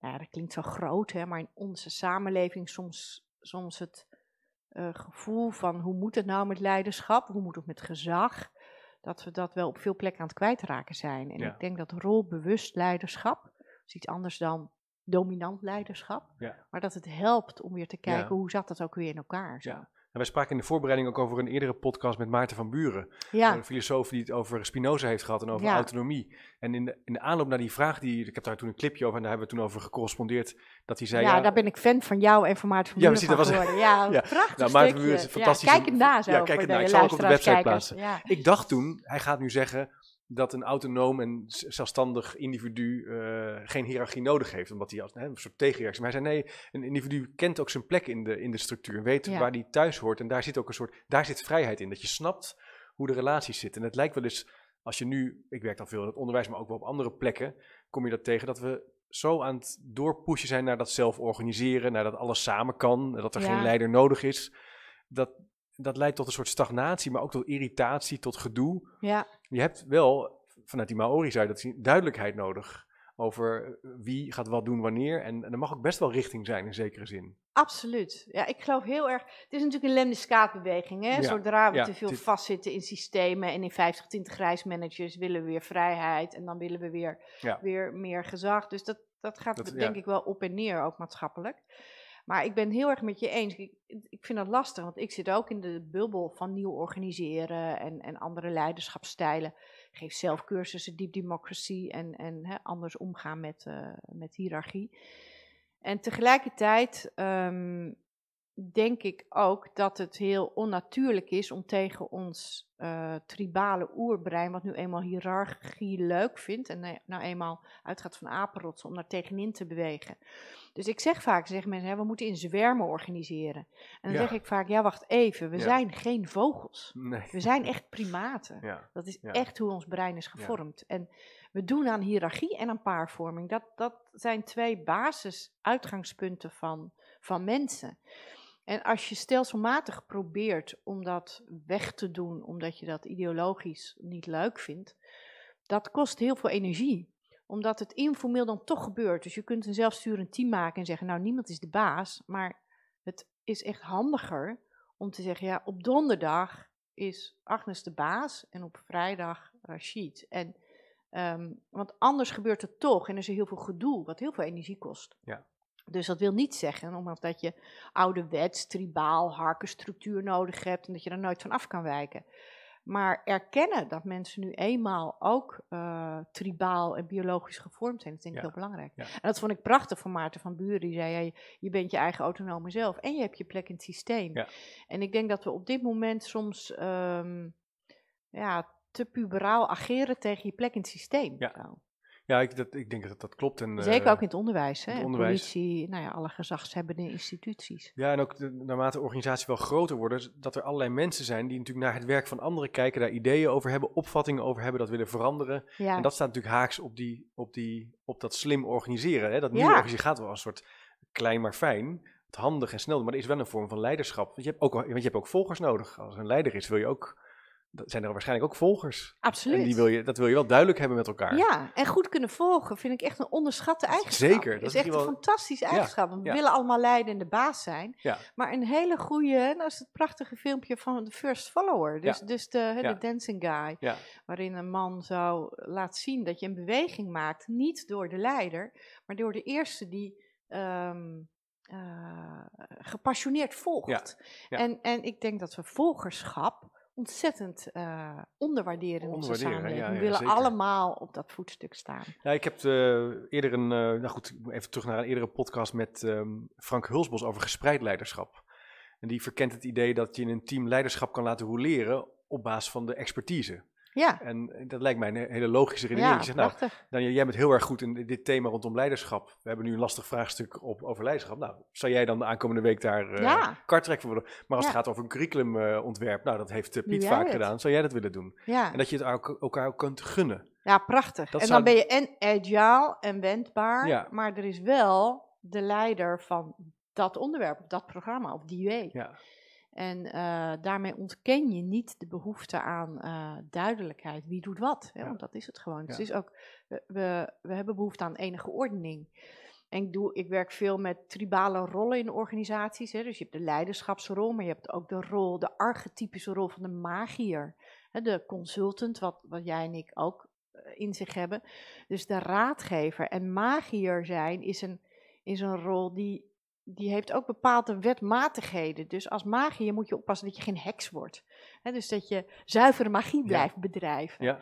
nou ja, dat klinkt zo groot, hè, maar in onze samenleving soms, soms het eh, gevoel van hoe moet het nou met leiderschap, hoe moet het met gezag, dat we dat wel op veel plekken aan het kwijtraken zijn. En Ja. ik denk dat rolbewust leiderschap, is iets anders dan dominant leiderschap, Ja. maar dat het helpt om weer te kijken hoe zat dat ook weer in elkaar. Zo. Ja. En wij spraken in de voorbereiding ook over een eerdere podcast met Maarten van Buren. Ja. Een filosoof die het over Spinoza heeft gehad en over Ja. autonomie. En in de, in de aanloop naar die vraag, die, ik heb daar toen een clipje over en daar hebben we toen over gecorrespondeerd, dat hij zei... ja, daar ben ik fan van jou en van Maarten van Ja, Buren precies, van dat was- geworden. Ja, Ja. prachtig Nou, Maarten van Buren is fantastisch- Ja, kijk het na zo Ja, kijk het na. Ik zal ook op de website kijkers. Ja. Ik dacht toen, hij gaat nu zeggen dat een autonoom en zelfstandig individu eh, geen hiërarchie nodig heeft, omdat hij als hè, een soort tegenreactie. Maar hij zei nee, een individu kent ook zijn plek in de, in de structuur, weet Ja. waar hij thuis hoort en daar zit ook een soort, daar zit vrijheid in, dat je snapt hoe de relaties zitten. En het lijkt wel eens, als je nu, ik werk dan veel in het onderwijs, maar ook wel op andere plekken, kom je dat tegen dat we zo aan het doorpushen zijn naar dat zelf organiseren, naar dat alles samen kan, dat er Ja. geen leider nodig is. Dat, dat leidt tot een soort stagnatie, maar ook tot irritatie, tot gedoe. Ja, Je hebt wel vanuit die Maori zei dat duidelijkheid nodig. over wie gaat wat doen wanneer. En, en er mag ook best wel richting zijn in zekere zin. Absoluut. Ja, ik geloof heel erg. Het is natuurlijk een lemniscaatbeweging. Hè? Ja, Zodra we ja, te veel is- vastzitten in systemen en in 50, 20 reismanagers willen we weer vrijheid en dan willen we weer, Ja. weer meer gezag. Dus dat, dat gaat Dat- denk ik wel op en neer, ook maatschappelijk. Maar ik ben heel erg met je eens. Ik, ik vind dat lastig, want ik zit ook in de bubbel van nieuw organiseren en, en andere leiderschapsstijlen. Ik geef zelf cursussen deep democracy en, en hè, anders omgaan met, eh, met hiërarchie. En tegelijkertijd ehm, denk ik ook dat het heel onnatuurlijk is om tegen ons eh, tribale oerbrein, wat nu eenmaal hiërarchie leuk vindt en nou- nou eenmaal uitgaat van apenrotsen, om daar tegenin te bewegen. Dus ik zeg vaak, zeggen mensen, hè, we moeten in zwermen organiseren. En dan Ja. zeg ik vaak, ja wacht even, we Ja. zijn geen vogels. Nee. We zijn echt primaten. Ja. Dat is echt hoe ons brein is gevormd. En we doen aan hiërarchie en aan paarvorming. Dat, dat zijn twee basisuitgangspunten van, van mensen. En als je stelselmatig probeert om dat weg te doen, omdat je dat ideologisch niet leuk vindt, dat kost heel veel energie. Omdat het informeel dan toch gebeurt. Dus je kunt een zelfsturend team maken en zeggen, nou niemand is de baas, maar het is echt handiger om te zeggen, ja, op donderdag is Agnes de baas en op vrijdag Rachid. En, ehm, want anders gebeurt het toch en er is heel veel gedoe, wat heel veel energie kost. Ja. Dus dat wil niet zeggen, omdat dat je ouderwets, tribaal, harkenstructuur nodig hebt en dat je er nooit van af kan wijken. Maar erkennen dat mensen nu eenmaal ook eh, tribaal en biologisch gevormd zijn, dat denk ik Ja. heel belangrijk. Ja. En dat vond ik prachtig van Maarten van Buren. Die zei, je, bent je eigen autonome zelf en je hebt je plek in het systeem. Ja. En ik denk dat we op dit moment soms ehm, ja, te puberaal ageren tegen je plek in het systeem. Ja. Ja, ik, dat, ik denk dat dat klopt. En, Zeker eh, ook in het onderwijs. Hè? het onderwijs. Politie, nou ja, alle gezagshebbende instituties. Ja, en ook de- naarmate organisaties wel groter worden, dat er allerlei mensen zijn die natuurlijk naar het werk van anderen kijken, daar ideeën over hebben, opvattingen over hebben, dat willen veranderen. Ja, En dat staat natuurlijk haaks op, die, op, die, op dat slim organiseren. Hè? Dat Ja. nieuwe organiseren gaat wel als een soort klein maar fijn, het handig en snel, maar er is wel een vorm van leiderschap. Want je hebt ook, want je hebt ook volgers nodig. Als er een leider is, wil je ook, zijn er waarschijnlijk ook volgers. absoluut. En die wil je, dat wil je wel duidelijk hebben met elkaar. Ja, en goed kunnen volgen vind ik echt een onderschatte eigenschap. Zeker, dat is is echt een fantastische eigenschap. we willen allemaal leiden en de baas zijn. Ja. Maar een hele goede, dat is het prachtige filmpje van de First Follower. Dus, dus de, de dancing guy. Waarin een man zo laat zien dat je een beweging maakt. Niet door de leider, maar door de eerste die ehm, eh, gepassioneerd volgt. En, en ik denk dat we volgerschap ontzettend eh, onderwaarderen in onze samenleving. ja, we willen zeker. allemaal op dat voetstuk staan. Ja, ik heb eh, eerder een, eh, nou goed, even terug naar een eerdere podcast met ehm, Frank Hulsbos over gespreid leiderschap. En die verkent het idee dat je in een team leiderschap kan laten roleren op basis van de expertise. Ja, En dat lijkt mij een hele logische redenering. ja je zegt, nou. Dan, jij bent heel erg goed in dit thema rondom leiderschap. We hebben nu een lastig vraagstuk op, over leiderschap. Nou, zou jij dan de aankomende week daar eh Ja. kartrek voor willen? Maar als het gaat over een curriculumontwerp, nou, dat heeft eh, Piet vaak het? gedaan. Zou jij dat willen doen? Ja. En dat je het ook- elkaar ook kunt gunnen. ja, prachtig. dat en zou- dan ben je en agile en wendbaar, Ja. maar er is wel de leider van dat onderwerp, of dat programma, of die week. Ja, En eh, daarmee ontken je niet de behoefte aan eh, duidelijkheid. Wie doet wat? Hè? Ja. Want dat is het gewoon. Dus het is ook, we, we, we hebben behoefte aan enige ordening. En ik, doe, ik werk veel met tribale rollen in organisaties. Hè? Dus je hebt de leiderschapsrol, maar je hebt ook de rol, de archetypische rol van de magier. Hè? De consultant, wat, wat jij en ik ook eh, in zich hebben. Dus de raadgever. En magier zijn is een, is een rol die die heeft ook bepaalde wetmatigheden. Dus als magier moet je oppassen dat je geen heks wordt. Dus dat je zuivere magie Ja. blijft bedrijven. Ja.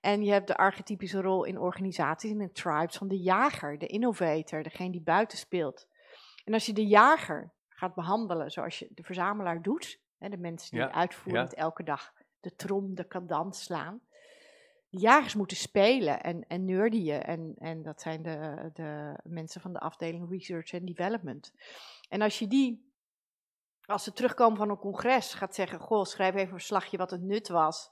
En je hebt de archetypische rol in organisaties en in tribes van de jager, de innovator, degene die buiten speelt. En als je de jager gaat behandelen zoals je de verzamelaar doet, de mensen die Ja, uitvoerend elke dag de trom, de cadans slaan. Jagers moeten spelen en, en nerdien. En, en dat zijn de, de mensen van de afdeling Research and Development. En als je die, als ze terugkomen van een congres, gaat zeggen: Goh, schrijf even een verslagje wat het nut was.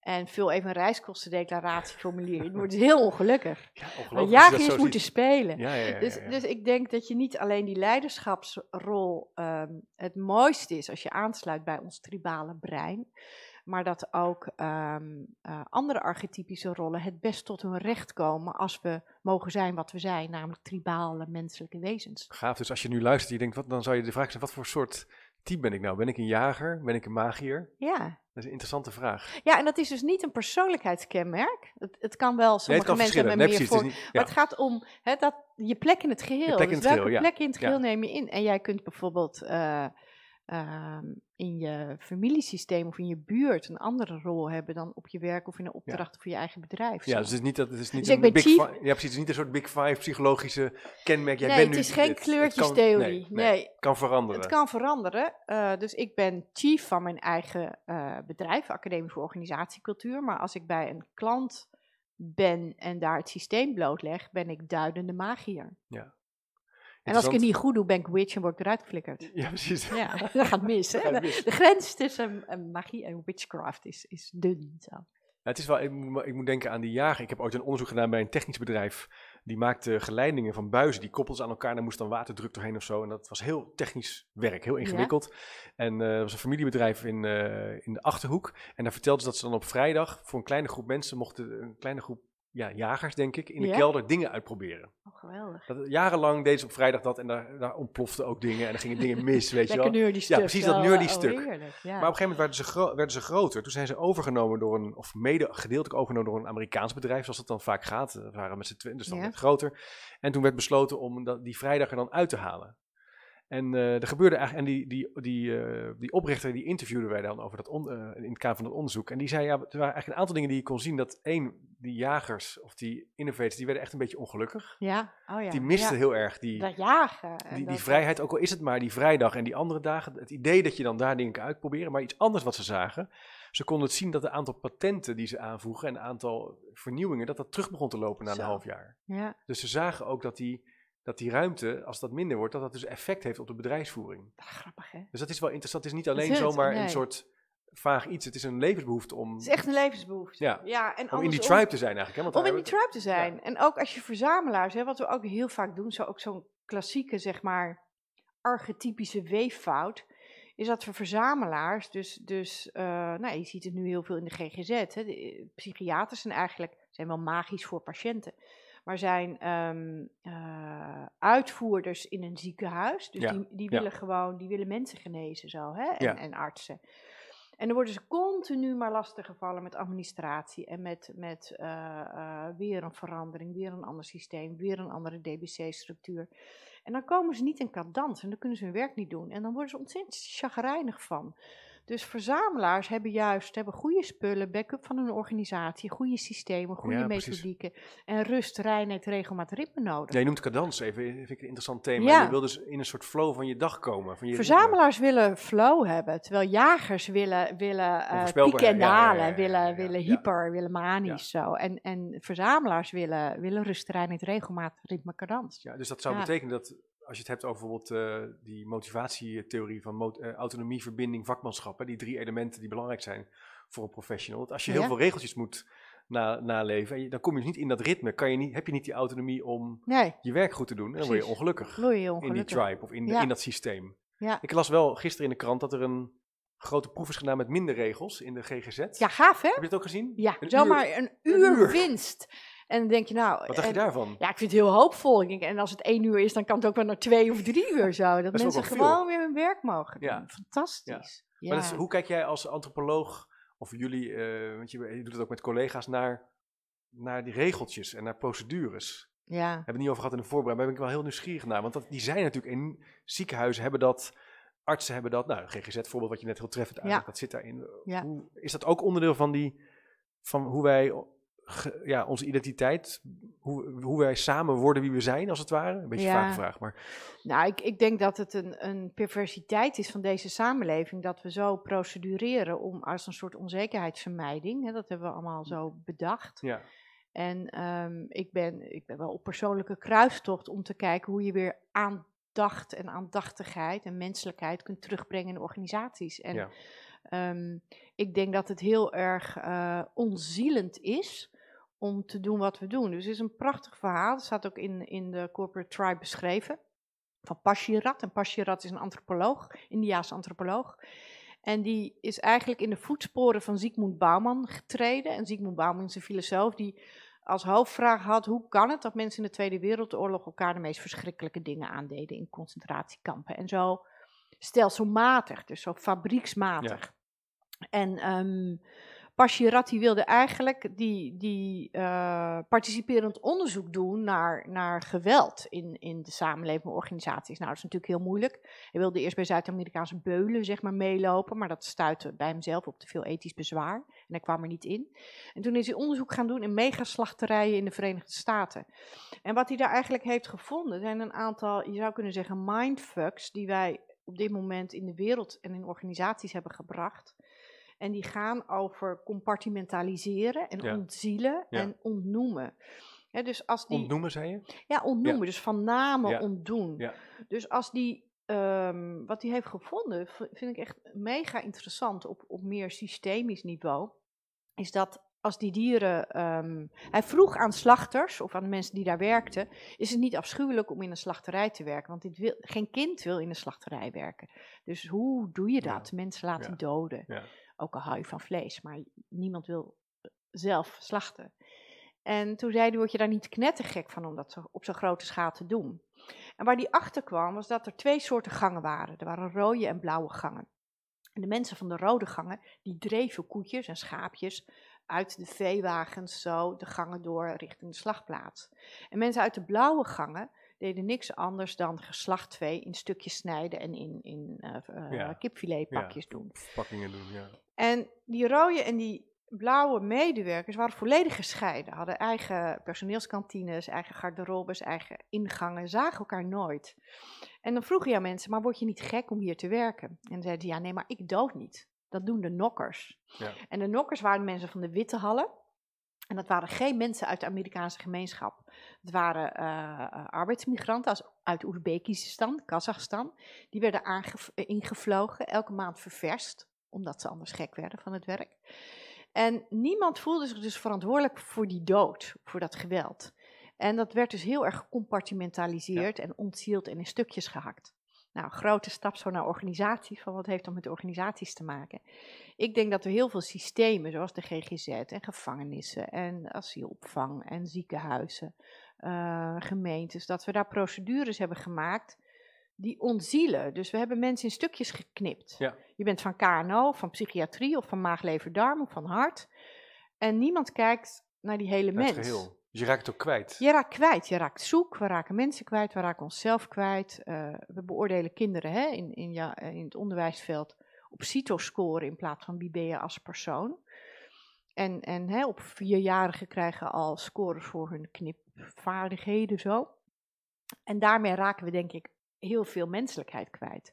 En vul even een reiskostendeclaratieformulier. worden ze heel ongelukkig. ja jagers moeten ziet. spelen. Ja, ja, ja, Dus, dus ik denk dat je niet alleen die leiderschapsrol ehm, het mooiste is als je aansluit bij ons tribale brein. Maar dat ook ehm, eh, andere archetypische rollen het best tot hun recht komen als we mogen zijn wat we zijn, namelijk tribale menselijke wezens. Gaaf, dus als je nu luistert, je denkt, wat, dan zou je de vraag stellen, wat voor soort type ben ik nou? Ben ik een jager? Ben ik een magier? Ja, Dat is een interessante vraag. ja en dat is dus niet een persoonlijkheidskenmerk. Het, het kan wel, sommige mensen Nee, meer voor, het Maar het gaat om dat, je plek in het geheel. plek in dus het geheel, ja. plek in het Ja. geheel neem je in? En jij kunt bijvoorbeeld eh, ehm, in je familiesysteem of in je buurt een andere rol hebben dan op je werk of in een opdracht in je eigen bedrijf. Ja, Zo. dus het is niet dat het is niet Dus een big chief- fi- Ja, precies. Het is niet een soort big five psychologische kenmerk. Jij nee, bent het nu is geen dit. Het kan- kleurtjestheorie. nee, nee, nee, het kan veranderen. Het kan veranderen. eh, dus ik ben chief van mijn eigen eh, bedrijf, Academie voor Organisatiecultuur. Maar als ik bij een klant ben en daar het systeem blootleg, ben ik duidende magier. En als ik het niet goed doe, ben ik witch en word ik eruit geflikkerd. Ja, precies. Ja, dat gaat mis. Hè? Dat gaat De, mis. de grens tussen eh, magie en witchcraft is, is dun. Zo. Ja, het is wel, ik, moet, ik moet denken aan die jager. Ik heb ooit een onderzoek gedaan bij een technisch bedrijf. Die maakte geleidingen van buizen. Die koppelden ze aan elkaar. Daar moest dan waterdruk doorheen of zo. En dat was heel technisch werk. Heel ingewikkeld. En eh, het was een familiebedrijf in, eh, in de Achterhoek. En daar vertelden ze dat ze dan op vrijdag voor een kleine groep mensen mochten, een kleine groep ja, jagers denk ik, in de Ja? kelder dingen uitproberen. Oh, geweldig. Dat, jarenlang deden ze op vrijdag dat en daar, daar ontploften ook dingen en dan gingen dingen mis, weet je wel. Lekker nerdy stuk. precies, dat nerdy oh, stuk. heerlijk, ja. Maar op een gegeven moment werden ze, gro- werden ze groter. Toen zijn ze overgenomen door een, of mede gedeeltelijk overgenomen door een Amerikaans bedrijf, zoals het dan vaak gaat. We waren met z'n tweeën, dus dan Ja. werd het groter. En toen werd besloten om dat, die vrijdag er dan uit te halen. En eh, er gebeurde eigenlijk, en die, die, die, eh, die oprichter die interviewden wij dan over dat on- eh, in het kader van het onderzoek. En die zei, ja, er waren eigenlijk een aantal dingen die je kon zien. Dat één, die jagers of die innovators, die werden echt een beetje ongelukkig. ja, oh ja. Die misten ja. heel erg die, Dat jagen. en die, die dat- vrijheid, ook al is het maar die vrijdag en die andere dagen, het idee dat je dan daar dingen kan uitproberen, maar iets anders wat ze zagen. Ze konden het zien dat het aantal patenten die ze aanvoegen en een aantal vernieuwingen, dat dat terug begon te lopen na Zo. een half jaar. Ja, Dus ze zagen ook dat die, dat die ruimte, als dat minder wordt, dat dat dus effect heeft op de bedrijfsvoering. dat is grappig hè. Dus dat is wel interessant. Het is niet alleen is het, zomaar nee. een soort vaag iets. Het is een levensbehoefte om, Het is echt een levensbehoefte. Ja. ja en om in die tribe te zijn eigenlijk. Hè? Want Om in die tribe te zijn. En ook als je verzamelaars, hè, wat we ook heel vaak doen, zo ook zo'n klassieke, zeg maar, archetypische weeffout, is dat we verzamelaars, dus, dus uh, nou, je ziet het nu heel veel in de GGZ, hè, de, eh, psychiaters zijn eigenlijk, zijn wel magisch voor patiënten, maar zijn um, uh, uitvoerders in een ziekenhuis, dus Ja, die, die ja. willen gewoon, die willen mensen genezen zo, hè, en, Ja. en artsen. En dan worden ze continu maar lastiggevallen met administratie en met, met uh, uh, weer een verandering, weer een ander systeem, weer een andere DBC-structuur. En dan komen ze niet in cadans en dan kunnen ze hun werk niet doen. En dan worden ze ontzettend chagrijnig van. Dus verzamelaars hebben juist hebben goede spullen, backup van hun organisatie, goede systemen, goede Ja, precies. methodieken. En rust, reinheid, regelmaat, ritme nodig. Ja, je noemt cadans even, vind ik een interessant thema. Ja. Je wil dus in een soort flow van je dag komen. Van je ritme. Verzamelaars willen flow hebben, terwijl jagers willen, willen uh, pieken en dalen, willen, willen hyper, willen manisch zo. En, en verzamelaars willen, willen rust, reinheid, regelmaat, ritme, cadans. Ja, dus dat zou betekenen dat als je het hebt over bijvoorbeeld eh, die motivatietheorie van eh, autonomie, verbinding, vakmanschap, hè, die drie elementen die belangrijk zijn voor een professional. Als je heel Ja. veel regeltjes moet na, naleven, en je- dan kom je dus niet in dat ritme. Kan je niet, heb je niet die autonomie om Nee, je werk goed te doen, en dan word je ongelukkig in die tribe of in, Ja. in dat systeem. Ja. Ik las wel gisteren in de krant dat er een grote proef is gedaan met minder regels in de GGZ. Ja, gaaf hè? Heb je het ook gezien? Ja, Een zomaar uur. een uur. winst. En dan denk je nou... Wat dacht je daarvan? Ja, ik vind het heel hoopvol. Ik denk, en als het één uur is, dan kan het ook wel naar twee of drie uur zo. Dat mensen gewoon weer hun werk mogen doen. Ja. Fantastisch. Ja. Maar is, hoe kijk jij als antropoloog, of jullie, eh, want je, je doet het ook met collega's, naar, naar die regeltjes en naar procedures? ja. We hebben het niet over gehad in de voorbereiding, maar ben ik wel heel nieuwsgierig naar. Want dat, die zijn natuurlijk in ziekenhuizen, hebben dat, artsen hebben dat. Nou, GGZ-voorbeeld wat je net heel treffend uitlegt, dat zit daarin. Ja. Hoe, is dat ook onderdeel van, die, van hoe wij, ja, onze identiteit, hoe, hoe wij samen worden wie we zijn, als het ware? Een beetje Ja. vaak vraag, maar Nou, ik, ik denk dat het een, een perversiteit is van deze samenleving dat we zo procedureren om als een soort onzekerheidsvermijding. Hè, dat hebben we allemaal zo bedacht. ja. En ehm, ik, ben, ik ben wel op persoonlijke kruistocht om te kijken hoe je weer aandacht en aandachtigheid en menselijkheid kunt terugbrengen in organisaties. En Ja. ehm, ik denk dat het heel erg eh, onzielend is om te doen wat we doen. Dus het is een prachtig verhaal. Dat staat ook in, in de Corporate Tribe beschreven. Van Pashirat. En Pashirat is een antropoloog, Indiaanse antropoloog. En die is eigenlijk in de voetsporen van Zygmunt Bauman getreden. En Zygmunt Bauman is een filosoof die als hoofdvraag had: hoe kan het dat mensen in de Tweede Wereldoorlog elkaar de meest verschrikkelijke dingen aandeden in concentratiekampen? En zo stelselmatig, dus zo fabrieksmatig. En um, Pashirati wilde eigenlijk die, die uh, participerend onderzoek doen naar, naar geweld in, in de samenleving organisaties. Nou, dat is natuurlijk heel moeilijk. Hij wilde eerst bij Zuid-Amerikaanse beulen zeg maar, meelopen, maar dat stuitte bij hemzelf op te veel ethisch bezwaar. En hij kwam er niet in. En toen is hij onderzoek gaan doen in megaslachterijen in de Verenigde Staten. En wat hij daar eigenlijk heeft gevonden, zijn een aantal, je zou kunnen zeggen, mindfucks die wij op dit moment in de wereld en in organisaties hebben gebracht en die gaan over compartimentaliseren en ontzielen en ontnoemen. dus als die, ontnoemen, zei je? Ja, ontnoemen. Dus van namen ontdoen. Dus als die, um, wat hij heeft gevonden, vind ik echt mega interessant op, op meer systemisch niveau, is dat als die dieren. Um, hij vroeg aan slachters of aan de mensen die daar werkten: is het niet afschuwelijk om in een slachterij te werken? Want dit wil, geen kind wil in een slachterij werken. Dus hoe doe je dat? Mensen laten doden. Ja. Ook al hou je van vlees, maar niemand wil eh, zelf slachten. En toen zei hij, word je daar niet knettergek van om dat op zo'n grote schaal te doen. En waar die achter kwam, was dat er twee soorten gangen waren. Er waren rode en blauwe gangen. En de mensen van de rode gangen, die dreven koetjes en schaapjes uit de veewagens zo de gangen door richting de slagplaats. En mensen uit de blauwe gangen, deden niks anders dan geslachtvee in stukjes snijden en in, in uh, kipfiletpakjes ja, doen. Verpakkingen doen, ja. En die rode en die blauwe medewerkers waren volledig gescheiden. Hadden eigen personeelskantines, eigen garderobes, eigen ingangen, zagen elkaar nooit. En dan vroeg je aan mensen, maar word je niet gek om hier te werken? En dan zeiden ze, ja nee, maar ik dood niet. Dat doen de nokkers. Ja. En de nokkers waren mensen van de witte hallen. En dat waren geen mensen uit de Amerikaanse gemeenschap. Het waren uh, arbeidsmigranten als, uit Oezbekistan, Kazachstan. Die werden eh, ingevlogen, elke maand ververst, omdat ze anders gek werden van het werk. En niemand voelde zich dus verantwoordelijk voor die dood, voor dat geweld. En dat werd dus heel erg gecompartimentaliseerd en ontzield en in stukjes gehakt. Nou, grote stap zo naar organisatie, van wat heeft dat met organisaties te maken? Ik denk dat er heel veel systemen, zoals de GGZ en gevangenissen en asielopvang en ziekenhuizen, uh, gemeentes, dat we daar procedures hebben gemaakt die ontzielen. Dus we hebben mensen in stukjes geknipt. Ja. Je bent van KNO, van psychiatrie of van maag, lever, darm of van hart. En niemand kijkt naar die hele mens. Geheel. Dus je raakt ook kwijt. Je raakt kwijt. Je raakt zoek. We raken mensen kwijt. We raken onszelf kwijt. Uh, we beoordelen kinderen hè, in, in, ja, in het onderwijsveld op CITO-score in plaats van je als persoon. En, en hè, op vierjarigen krijgen al scores voor hun knipvaardigheden zo. En daarmee raken we denk ik heel veel menselijkheid kwijt.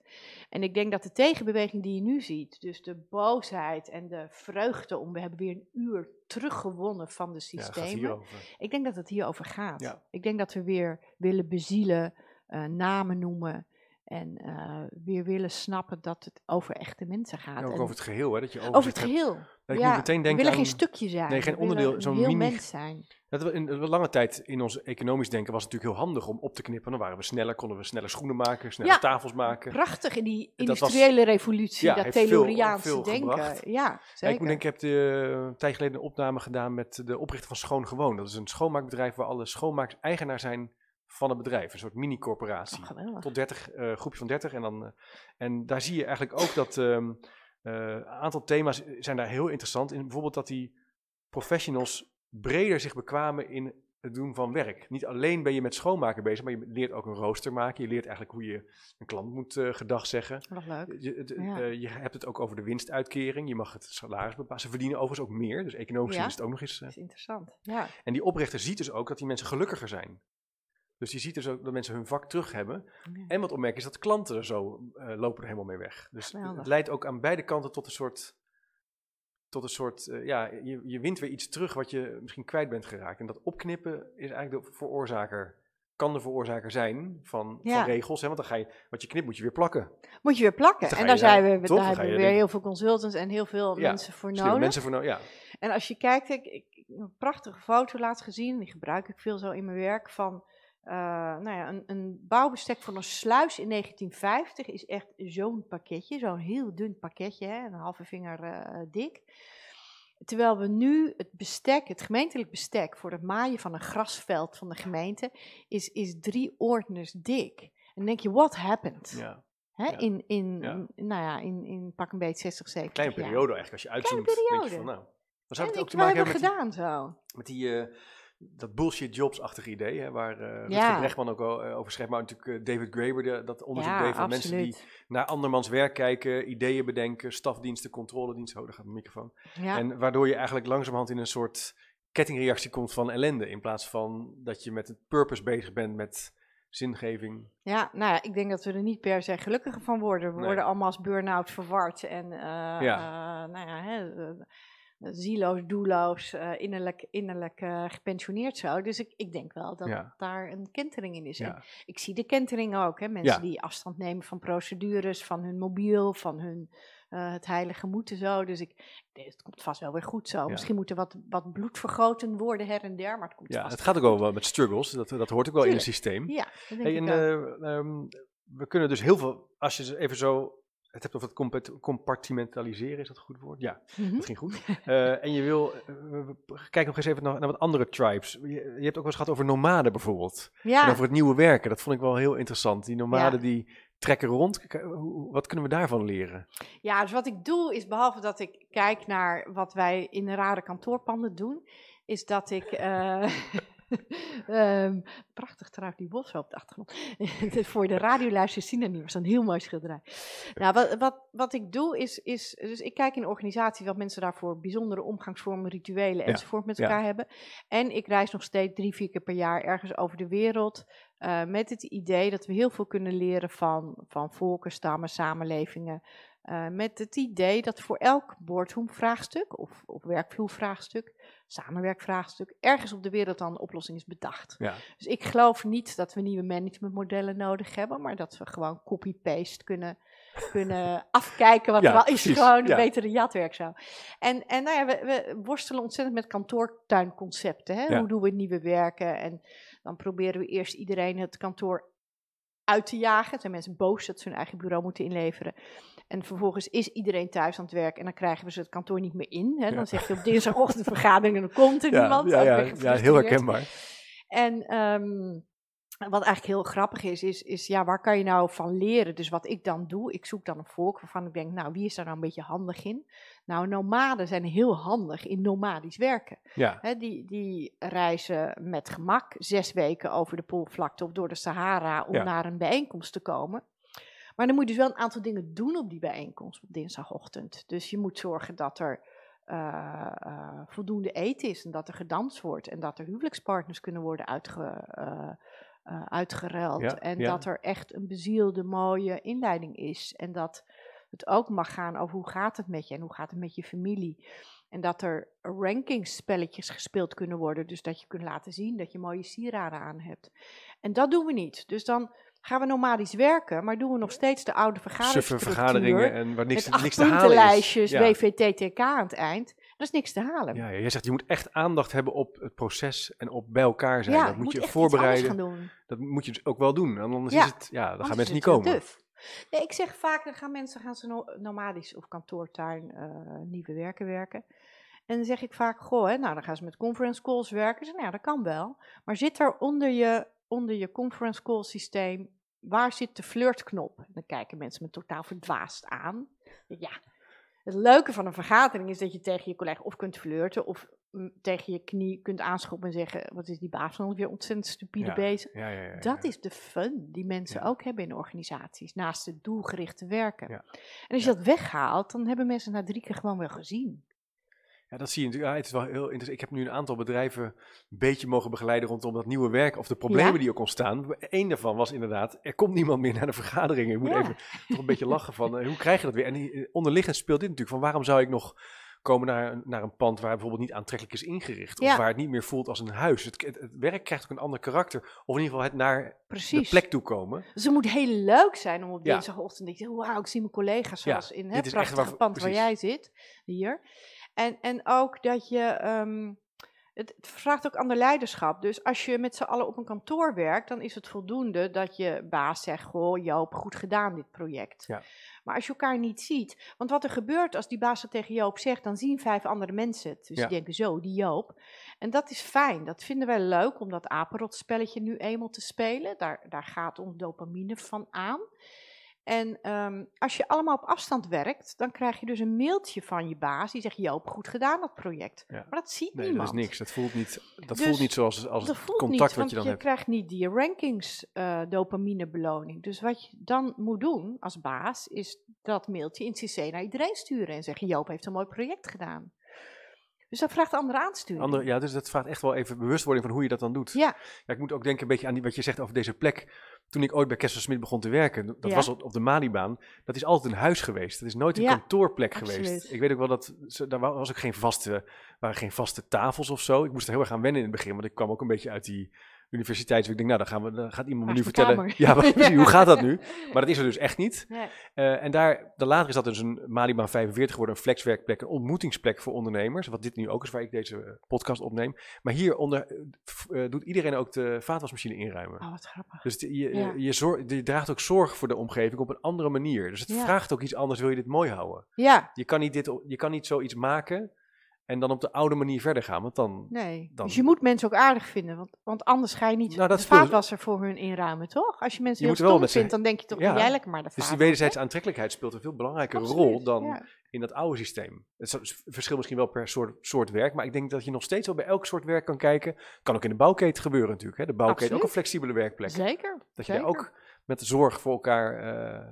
En ik denk dat de tegenbeweging die je nu ziet, dus de boosheid en de vreugde om we hebben weer een uur teruggewonnen van de systemen. Ja, ik denk dat het hierover gaat. Ja. Ik denk dat we weer willen bezielen, uh, namen noemen. En uh, weer willen snappen dat het over echte mensen gaat. Ja, ook over het geheel, hè? Dat je over, over het geheel. Dat ja, meteen we willen geen stukje zijn. Nee, geen onderdeel, zo'n mini... mens zijn. Dat we in lange tijd in ons economisch denken was het natuurlijk heel handig om op te knippen. Dan waren we sneller, konden we sneller schoenen maken, sneller tafels maken. Prachtig in die industriële revolutie, dat Tayloriaanse denken. Ja, zeker. ik moet denken, ik heb de, een tijd geleden een opname gedaan met de oprichter van Schoon Gewoon. Dat is een schoonmaakbedrijf waar alle schoonmaakers eigenaar zijn van het bedrijf. Een soort mini-corporatie. Oh, tot 30, uh, eh, groepje van 30. En, dan, uh, en daar zie je eigenlijk ook dat um, een aantal thema's zijn daar heel interessant. In, bijvoorbeeld dat die professionals breder zich bekwamen in het doen van werk. Niet alleen ben je met schoonmaken bezig, maar je leert ook een rooster maken. Je leert eigenlijk hoe je een klant moet uh, gedag zeggen. Wat leuk. Je, je, hebt het ook over de winstuitkering. Je mag het salaris bepalen. Ze verdienen overigens ook meer. Dus economisch is het ook nog eens. is interessant. Ja. En die oprichter ziet dus ook dat die mensen gelukkiger zijn. Dus je ziet dus ook dat mensen hun vak terug hebben. En wat opmerken is dat klanten er zo uh, lopen er helemaal mee weg. Dus het leidt ook aan beide kanten tot een soort, tot een soort uh, ja, je, je wint weer iets terug wat je misschien kwijt bent geraakt. En dat opknippen is eigenlijk de veroorzaker, kan de veroorzaker zijn van, van regels. Hè? Want dan ga je, wat je knipt moet je weer plakken. Moet je weer plakken. En daar, zijn we, daar hebben we weer heel veel consultants en heel veel mensen voor nodig. Mensen voor nodig, ja. En als je kijkt, ik, ik, een prachtige foto laatst gezien, die gebruik ik veel zo in mijn werk, van eh, nou ja, een, een bouwbestek van een sluis in 1950 is echt zo'n pakketje, zo'n heel dun pakketje, hè, een halve vinger eh, dik. Terwijl we nu het bestek, het gemeentelijk bestek voor het maaien van een grasveld van de gemeente, is, is drie ordners dik. En dan denk je, what happened? Ja. Hè? ja. In, in, Ja. nou ja, in, in pak een beetje 60, 70 Kleine periode eigenlijk, als je uitzoomt. Denk je periode. van, nou, dan zou En het ook te maken hebben met die, gedaan zo. met die eh, dat bullshit jobs-achtige idee, hè, waar eh Rutger Ja. Brechtman ook al eh, over schrijft, maar natuurlijk eh, David Graeber de, dat onderzoek Ja, deed van mensen die naar andermans werk kijken, ideeën bedenken, stafdiensten, controlediensten, oh daar gaat mijn microfoon. Ja. En waardoor je eigenlijk langzamerhand in een soort kettingreactie komt van ellende, in plaats van dat je met het purpose bezig bent met zingeving. Ja, nou ja, ik denk dat we er niet per se gelukkiger van worden. We Nee. worden allemaal als burn-out verward en eh, Ja. eh, nou ja, hè, eh, zieloos, doelloos, eh, innerlijk, innerlijk eh, gepensioneerd zo. Dus ik, ik denk wel dat Ja. daar een kentering in is. Ja. ik zie de kentering ook, hè, mensen Ja. die afstand nemen van procedures, van hun mobiel, van hun eh, het heilige moeten zo. Dus ik, het komt vast wel weer goed zo. Misschien moet er wat, wat bloed vergoten worden her en der, maar het komt Ja, vast het gaat ook wel met struggles, dat, dat hoort ook wel in het systeem. Ja, dat denk Hey, ik en, eh, ehm, we kunnen dus heel veel, als je even zo het hebt over het compa- compartimentaliseren, is dat een goed woord? Ja, Mhm. dat ging goed. Eh, en je wil, eh, we- we- kijk nog eens even naar, naar wat andere tribes. Je, je hebt ook wel eens gehad over nomaden bijvoorbeeld. En Ja, over het nieuwe werken, dat vond ik wel heel interessant. Die nomaden Ja. die trekken rond, wat kunnen we daarvan leren? Ja, dus wat ik doe is, behalve dat ik kijk naar wat wij in de rare kantoorpanden doen, is dat ik. eh, ehm, prachtig trouwens, die bos op de achtergrond. Voor de radioluisteraars zien dat niet, maar een heel mooi schilderij. Nou, wat, wat, wat ik doe is, is. Dus ik kijk in organisaties wat mensen daarvoor bijzondere omgangsvormen, rituelen Ja, enzovoort met ja. elkaar hebben. En ik reis nog steeds drie, vier keer per jaar ergens over de wereld. eh, met het idee dat we heel veel kunnen leren van, van volken, stammen, samenlevingen. Eh, met het idee dat voor elk boardroom-vraagstuk of, of werkvloervraagstuk, samenwerkvraagstuk, ergens op de wereld dan een oplossing is bedacht. Ja, Dus ik geloof niet dat we nieuwe managementmodellen nodig hebben, maar dat we gewoon copy-paste kunnen, kunnen afkijken wat Ja, er al is. precies, Gewoon een ja. betere jatwerk zo. En, en nou ja, we, we worstelen ontzettend met kantoortuinconcepten. Hè? Hoe doen we nieuwe werken? En dan proberen we eerst iedereen het kantoor uit te jagen. Er zijn mensen boos dat ze hun eigen bureau moeten inleveren. En vervolgens is iedereen thuis aan het werk en dan krijgen we ze het kantoor niet meer in. Hè? Ja. Dan zeg je op dinsdagochtend vergadering en dan komt er ja, niemand. ja, ja, ja, heel herkenbaar. En ehm, wat eigenlijk heel grappig is, is, is ja, waar kan je nou van leren? Dus wat ik dan doe, ik zoek dan een volk waarvan ik denk, nou, wie is daar nou een beetje handig in? Nou, nomaden zijn heel handig in nomadisch werken. Ja, die, die reizen met gemak zes weken over de Poolvlakte of door de Sahara om Ja. naar een bijeenkomst te komen. Maar dan moet je dus wel een aantal dingen doen op die bijeenkomst op dinsdagochtend. Dus je moet zorgen dat er eh, eh, voldoende eten is en dat er gedanst wordt en dat er huwelijkspartners kunnen worden uitge, eh, uitgeruild. Ja, en dat er echt een bezielde, mooie inleiding is. En dat het ook mag gaan over hoe gaat het met je en hoe gaat het met je familie. En dat er rankingspelletjes gespeeld kunnen worden. Dus dat je kunt laten zien dat je mooie sieraden aan hebt. En dat doen we niet. Dus dan gaan we nomadisch werken, maar doen we nog steeds de oude vergaderingsstructuur. vergaderingen en waar niks, met acht niks te halen is. puntenlijstjes, Ja. WVTTK aan het eind. Dat is niks te halen. Ja, ja, jij zegt je moet echt aandacht hebben op het proces en op bij elkaar zijn. Ja, dat moet je voorbereiden. Dat moet je dus ook wel doen. Anders is het, ja, dan Anders gaan is mensen niet komen. duf. Nee, ik zeg vaak, dan gaan mensen gaan ze no- nomadisch of kantoortuin eh, nieuwe werken werken. En dan zeg ik vaak, goh, hè, nou dan gaan ze met conference calls werken. Ze, nou dat kan wel. Maar zit er onder je, onder je conference call systeem, waar zit de flirtknop? En dan kijken mensen me totaal verdwaasd aan. Ja, het leuke van een vergadering is dat je tegen je collega of kunt flirten of tegen je knie kunt aanschoppen en zeggen, wat is die baas van ons weer ontzettend stupide Ja, bezig. Ja, ja. Dat is de fun die mensen ook hebben in organisaties, naast het doelgerichte werken. Ja. En als je dat weghaalt, dan hebben mensen na drie keer gewoon wel gezien. Ja, dat zie je natuurlijk. Ja, het is wel heel interessant. Ik heb nu een aantal bedrijven een beetje mogen begeleiden rondom dat nieuwe werk of de problemen Ja. die ook ontstaan. Eén daarvan was inderdaad, er komt niemand meer naar de vergaderingen. Je moet Ja. even toch een beetje lachen van, eh, hoe krijg je dat weer? En eh, onderliggend speelt dit natuurlijk van, waarom zou ik nog komen naar, een- naar een pand waar bijvoorbeeld niet aantrekkelijk is ingericht? Of Ja. waar het niet meer voelt als een huis. Het, het, het werk krijgt ook een ander karakter. Of in ieder geval het naar Precies. de plek toe komen. Dus het moet heel leuk zijn om op dinsdagochtend te denken, wauw, ik zie mijn collega's zoals in het prachtige waar- pand waar jij zit, hier. En, en ook dat je, ehm, het, het vraagt ook ander leiderschap. Dus als je met z'n allen op een kantoor werkt, dan is het voldoende dat je baas zegt: Goh, Joop, goed gedaan dit project. Ja. Maar als je elkaar niet ziet, want wat er gebeurt als die baas dat tegen Joop zegt, dan zien vijf andere mensen het. Dus Ja. die denken zo, die Joop. En dat is fijn, dat vinden wij leuk om dat apenrotspelletje nu eenmaal te spelen. Daar, daar gaat ons dopamine van aan. En ehm, als je allemaal op afstand werkt, dan krijg je dus een mailtje van je baas die zegt: Joop, goed gedaan dat project. Ja. Maar dat ziet Nee, niemand. dat is niks. Dat voelt niet, dat Dus voelt niet zoals als het contact niet, wat je dan je hebt. krijgt niet die rankings eh dopamine beloning. Dus wat je dan moet doen als baas, is dat mailtje in CC naar iedereen sturen en zeggen: Joop heeft een mooi project gedaan. Dus dat vraagt andere aansturing. Andere, ja, dus dat vraagt echt wel even bewustwording van hoe je dat dan doet. Ja. Ja, ik moet ook denken een beetje aan die, wat je zegt over deze plek. Toen ik ooit bij Kessel Smit begon te werken, dat Ja. was op, op de Malibaan, dat is altijd een huis geweest. Dat is nooit een Ja, kantoorplek absoluut. geweest. Ik weet ook wel dat, daar wa- was ook geen vaste, waren geen vaste tafels of zo. Ik moest er heel erg aan wennen in het begin, want ik kwam ook een beetje uit die universiteit. Dus ik denk, nou, dan, gaan we, dan gaat iemand me nu vertellen. kamer? Ja, maar hoe gaat dat nu? Maar dat is er dus echt niet. Nee. Eh, en daar, dan later is dat dus een Malibaan 45 geworden, een flexwerkplek, een ontmoetingsplek voor ondernemers. Wat dit nu ook is, waar ik deze podcast opneem. Maar hieronder eh, doet iedereen ook de vaatwasmachine inruimen. Oh, wat grappig. Dus die- je, Ja. je, zor- je draagt ook zorg voor de omgeving op een andere manier. Dus het Ja. vraagt ook iets anders, wil je dit mooi houden. Ja, Je kan niet, dit, je kan niet zoiets maken en dan op de oude manier verder gaan. Want dan, nee. Dan- Dus je moet mensen ook aardig vinden, want, want anders ga je niet Nou, dat de speelt- vaatwasser voor hun inruimen, toch? Als je mensen Je heel stom vindt, dan denk je toch, Ja. jij lekker maar de dus die wederzijdse aantrekkelijkheid speelt een veel belangrijkere Absoluut, rol dan ja. in dat oude systeem. Het verschilt misschien wel per soort, soort werk, maar ik denk dat je nog steeds wel bij elk soort werk kan kijken. Kan ook in de bouwketen gebeuren natuurlijk. Hè? De bouwketen ook een flexibele werkplek. Zeker. Dat je zeker. daar ook met zorg voor elkaar eh,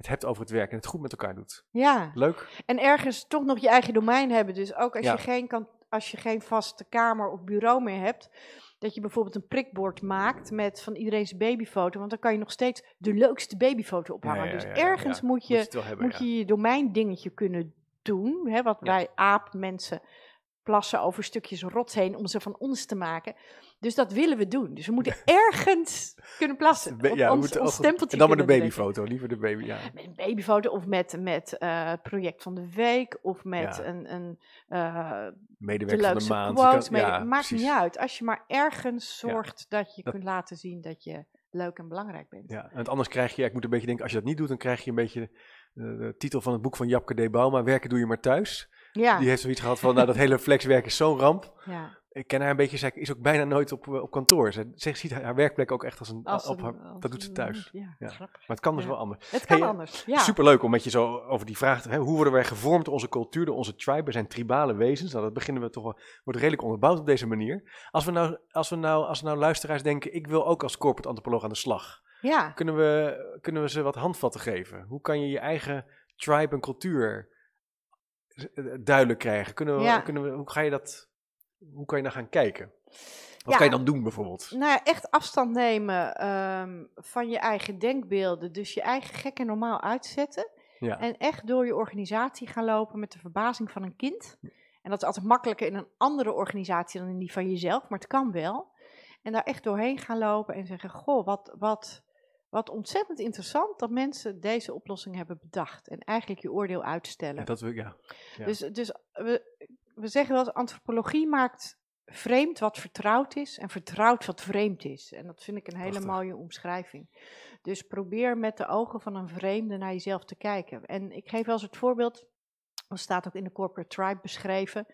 het hebt over het werk en het goed met elkaar doet. Ja, Leuk. en ergens toch nog je eigen domein hebben. Dus ook als, Ja. je, geen kan, als je geen vaste kamer of bureau meer hebt, dat je bijvoorbeeld een prikbord maakt met van iedereen zijn babyfoto. Want dan kan je nog steeds de leukste babyfoto ophangen. Ja, ja, dus ergens moet je hebben. moet ja. je je domeindingetje kunnen doen. Hè, wat wij aapmensen plassen over stukjes rots heen om ze van ons te maken. Dus dat willen we doen. Dus we moeten ergens kunnen plassen. Op ja, we ons, moeten ons stempeltje En dan met een babyfoto, liever de baby. Ja. Met een babyfoto of met, met eh, project van de week of met Ja. een, een eh, de Medewerker van de maand. Je quote. kan- mee- ja, maakt precies. niet uit. Als je maar ergens zorgt dat je Dat- kunt laten zien dat je leuk en belangrijk bent. Ja, en anders krijg je, ik moet een beetje denken, als je dat niet doet, dan krijg je een beetje de titel van het boek van Japke D. Bauma, Werken doe je maar thuis. Ja, Die heeft zoiets gehad van, nou dat hele flexwerk is zo'n ramp. ja. Ik ken haar een beetje, zij is ook bijna nooit op, eh, op kantoor. Ze, ze ziet haar werkplek ook echt als een, Als op een- haar, als dat doet ze thuis. Ja, Ja. Maar het kan dus wel anders. Het kan Hey, anders. Ja. Superleuk om met je zo over die vraag te hè, Hoe worden wij gevormd door onze cultuur, door onze tribe? We zijn tribale wezens. Nou, dat beginnen we toch wel, wordt redelijk onderbouwd op deze manier. Als we nou, als we nou, als we nou luisteraars denken, ik wil ook als corporate antropoloog aan de slag. ja. Kunnen we, kunnen we ze wat handvatten geven? Hoe kan je je eigen tribe en cultuur eh, duidelijk krijgen? Kunnen we, Ja. kunnen we, hoe ga je dat, hoe kan je daar gaan kijken? Wat Ja. kan je dan doen bijvoorbeeld? Nou ja, echt afstand nemen ehm, van je eigen denkbeelden. Dus je eigen gek en normaal uitzetten. Ja, En echt door je organisatie gaan lopen met de verbazing van een kind. En dat is altijd makkelijker in een andere organisatie dan in die van jezelf, maar het kan wel. En daar echt doorheen gaan lopen en zeggen: Goh, wat, wat, wat ontzettend interessant dat mensen deze oplossing hebben bedacht. En eigenlijk je oordeel uitstellen. Ja, dat we, ja. Ja. Dus, dus we, we zeggen wel eens: antropologie maakt vreemd wat vertrouwd is en vertrouwd wat vreemd is. En dat vind ik een hele Prachtig. mooie omschrijving. Dus probeer met de ogen van een vreemde naar jezelf te kijken. En ik geef wel eens het voorbeeld, dat staat ook in de Corporate Tribe beschreven.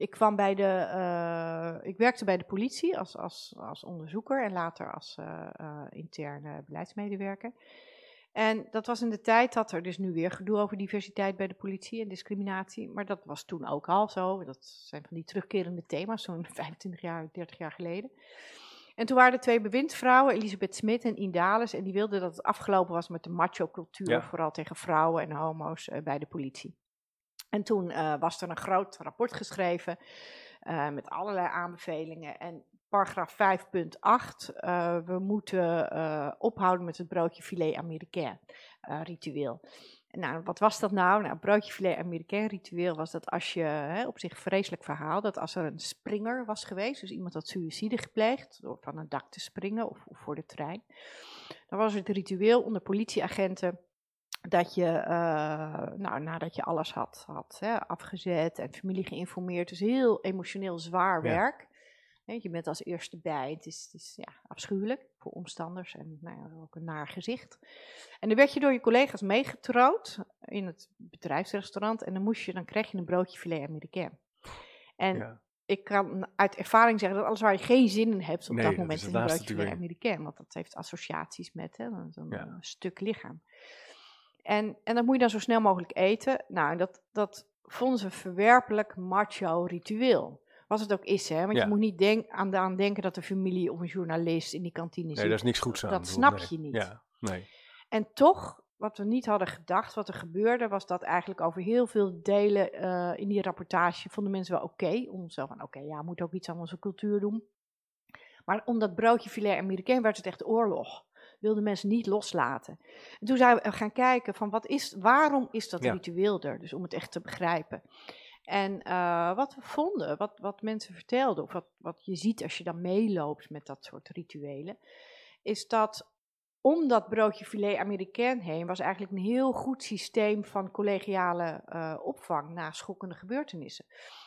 Ik kwam bij de, eh, ik werkte bij de politie als, als, als onderzoeker en later als eh, eh, interne beleidsmedewerker. En dat was in de tijd dat er dus nu weer gedoe over diversiteit bij de politie en discriminatie. Maar dat was toen ook al zo. Dat zijn van die terugkerende thema's, zo'n 25 jaar, 30 jaar geleden. En toen waren er twee bewindsvrouwen, Elisabeth Smit en Indales. En die wilden dat het afgelopen was met de macho-cultuur, Ja. vooral tegen vrouwen en homo's bij de politie. En toen eh, was er een groot rapport geschreven eh, met allerlei aanbevelingen. En paragraaf 5.8, eh, we moeten ophouden met het broodje filet américain ritueel. Nou, wat was dat nou? Nou, broodje filet américain ritueel was dat als je, hè, op zich vreselijk verhaal, dat als er een springer was geweest, dus iemand had suïcide gepleegd door van een dak te springen of, of voor de trein, dan was het ritueel onder politieagenten dat je, eh, nou, nadat je alles had, had hè, afgezet en familie geïnformeerd, dus heel emotioneel zwaar werk, Hè, je bent als eerste bij. Het is, het is ja, afschuwelijk voor omstanders en nou ja, ook een naar gezicht. En dan werd je door je collega's meegetrouwd in het bedrijfsrestaurant. En dan, moest je, dan kreeg je een broodje filet américain. En Ja. ik kan uit ervaring zeggen dat alles waar je geen zin in hebt op Nee, dat moment is een broodje filet américain. Want dat heeft associaties met hè, zo'n stuk lichaam. En, en dat moet je dan zo snel mogelijk eten. Nou, dat, dat vonden ze verwerpelijk macho ritueel. Wat het ook is, hè. Want Ja. je moet niet denk, aan, aan denken dat een familie of een journalist in die kantine Nee, zit. daar is niks goeds aan. dat snap nee. je niet. Ja, nee. En toch, wat we niet hadden gedacht, wat er gebeurde, was dat eigenlijk over heel veel delen eh, in die rapportage vonden mensen wel oké. om zo van, oké, ja, we moeten ook iets aan onze cultuur doen. Maar om dat broodje filet américain werd het echt oorlog. Wilden mensen niet loslaten. En toen zijn we gaan kijken van, wat is, waarom is dat Ja. ritueel er? Dus om het echt te begrijpen. En eh, wat we vonden, wat, wat mensen vertelden, of wat, wat je ziet als je dan meeloopt met dat soort rituelen, is dat om dat broodje filet américain heen was eigenlijk een heel goed systeem van collegiale eh, opvang na schokkende gebeurtenissen.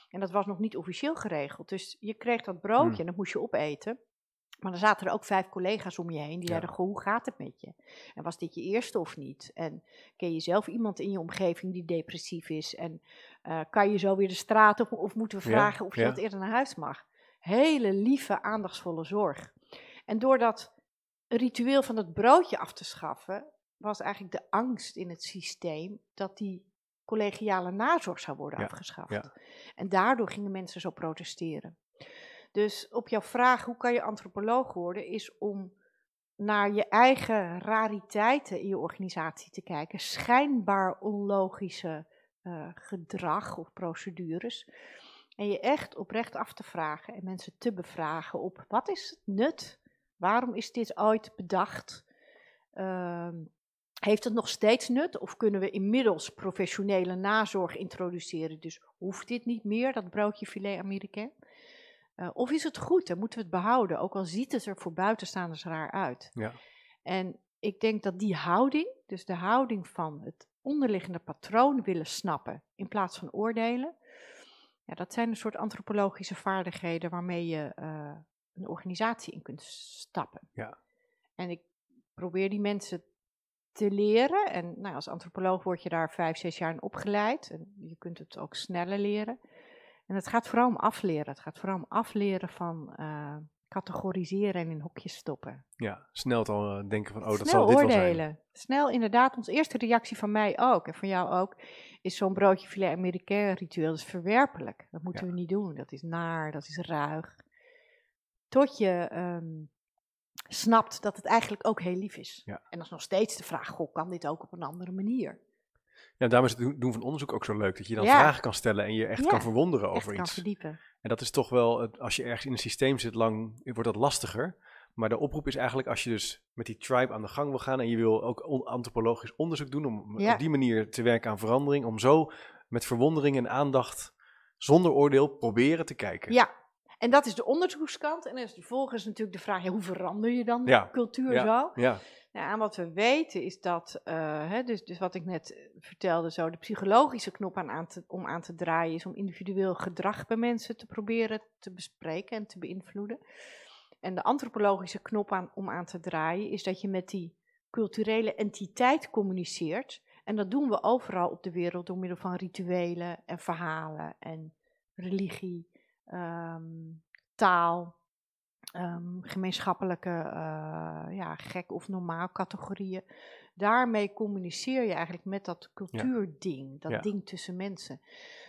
En dat was nog niet officieel geregeld. Dus je kreeg dat broodje Hmm. en dat moest je opeten. Maar dan zaten er ook vijf collega's om je heen die Ja. zeiden: Goh, hoe gaat het met je? En was dit je eerste of niet? En ken je zelf iemand in je omgeving die depressief is? En eh, kan je zo weer de straat op? Of moeten we Ja, vragen of je ja. wat eerder naar huis mag? Hele lieve, aandachtsvolle zorg. En door dat ritueel van het broodje af te schaffen, was eigenlijk de angst in het systeem dat die collegiale nazorg zou worden afgeschaft. En daardoor gingen mensen zo protesteren. Dus op jouw vraag, hoe kan je antropoloog worden, is om naar je eigen rariteiten in je organisatie te kijken. Schijnbaar onlogische eh, gedrag of procedures. En je echt oprecht af te vragen en mensen te bevragen op wat is het nut? Waarom is dit ooit bedacht? Ehm, heeft het nog steeds nut? Of kunnen we inmiddels professionele nazorg introduceren? Dus hoeft dit niet meer, dat broodje filet américain? Eh, of is het goed en moeten we het behouden? Ook al ziet het er voor buitenstaanders raar uit. Ja. En ik denk dat die houding, dus de houding van het onderliggende patroon willen snappen in plaats van oordelen, ja, dat zijn een soort antropologische vaardigheden waarmee je eh, een organisatie in kunt stappen. Ja. En ik probeer die mensen te leren. En nou, als antropoloog word je daar vijf, zes jaar in opgeleid. En je kunt het ook sneller leren. En het gaat vooral om afleren. Het gaat vooral om afleren van eh, categoriseren en in hokjes stoppen. Ja, snel al eh, denken van, oh, dat Snel zal dit wel zijn. oordelen. Snel inderdaad. Onze eerste reactie van mij ook en van jou ook is zo'n broodje filet américain ritueel. Dat is verwerpelijk. Dat moeten Ja. we niet doen. Dat is naar, dat is ruig. Tot je ehm, snapt dat het eigenlijk ook heel lief is. Ja. En dat is nog steeds de vraag, goh, kan dit ook op een andere manier? Ja, daarom is het doen- van onderzoek ook zo leuk. Dat je dan Ja. vragen kan stellen en je echt Ja, kan verwonderen Echt over kan iets. verdiepen. En dat is toch wel, als je ergens in een systeem zit lang, wordt dat lastiger. Maar de oproep is eigenlijk als je dus met die tribe aan de gang wil gaan en je wil ook antropologisch onderzoek doen om Ja. op die manier te werken aan verandering, om zo met verwondering en aandacht zonder oordeel proberen te kijken. Ja, en dat is de onderzoekskant. En dan is vervolgens natuurlijk de vraag, ja, hoe verander je dan Ja. cultuur zo? Ja, Nou, en wat we weten is dat, eh, hè, dus, dus wat ik net vertelde, zo de psychologische knop aan, aan te, om aan te draaien is om individueel gedrag bij mensen te proberen te bespreken en te beïnvloeden. En de antropologische knop aan, om aan te draaien is dat je met die culturele entiteit communiceert. En dat doen we overal op de wereld door middel van rituelen en verhalen en religie, ehm, taal, ehm, gemeenschappelijke, eh, ja, gek of normaal categorieën. Daarmee communiceer je eigenlijk met dat cultuurding, dat Ja. ding tussen mensen.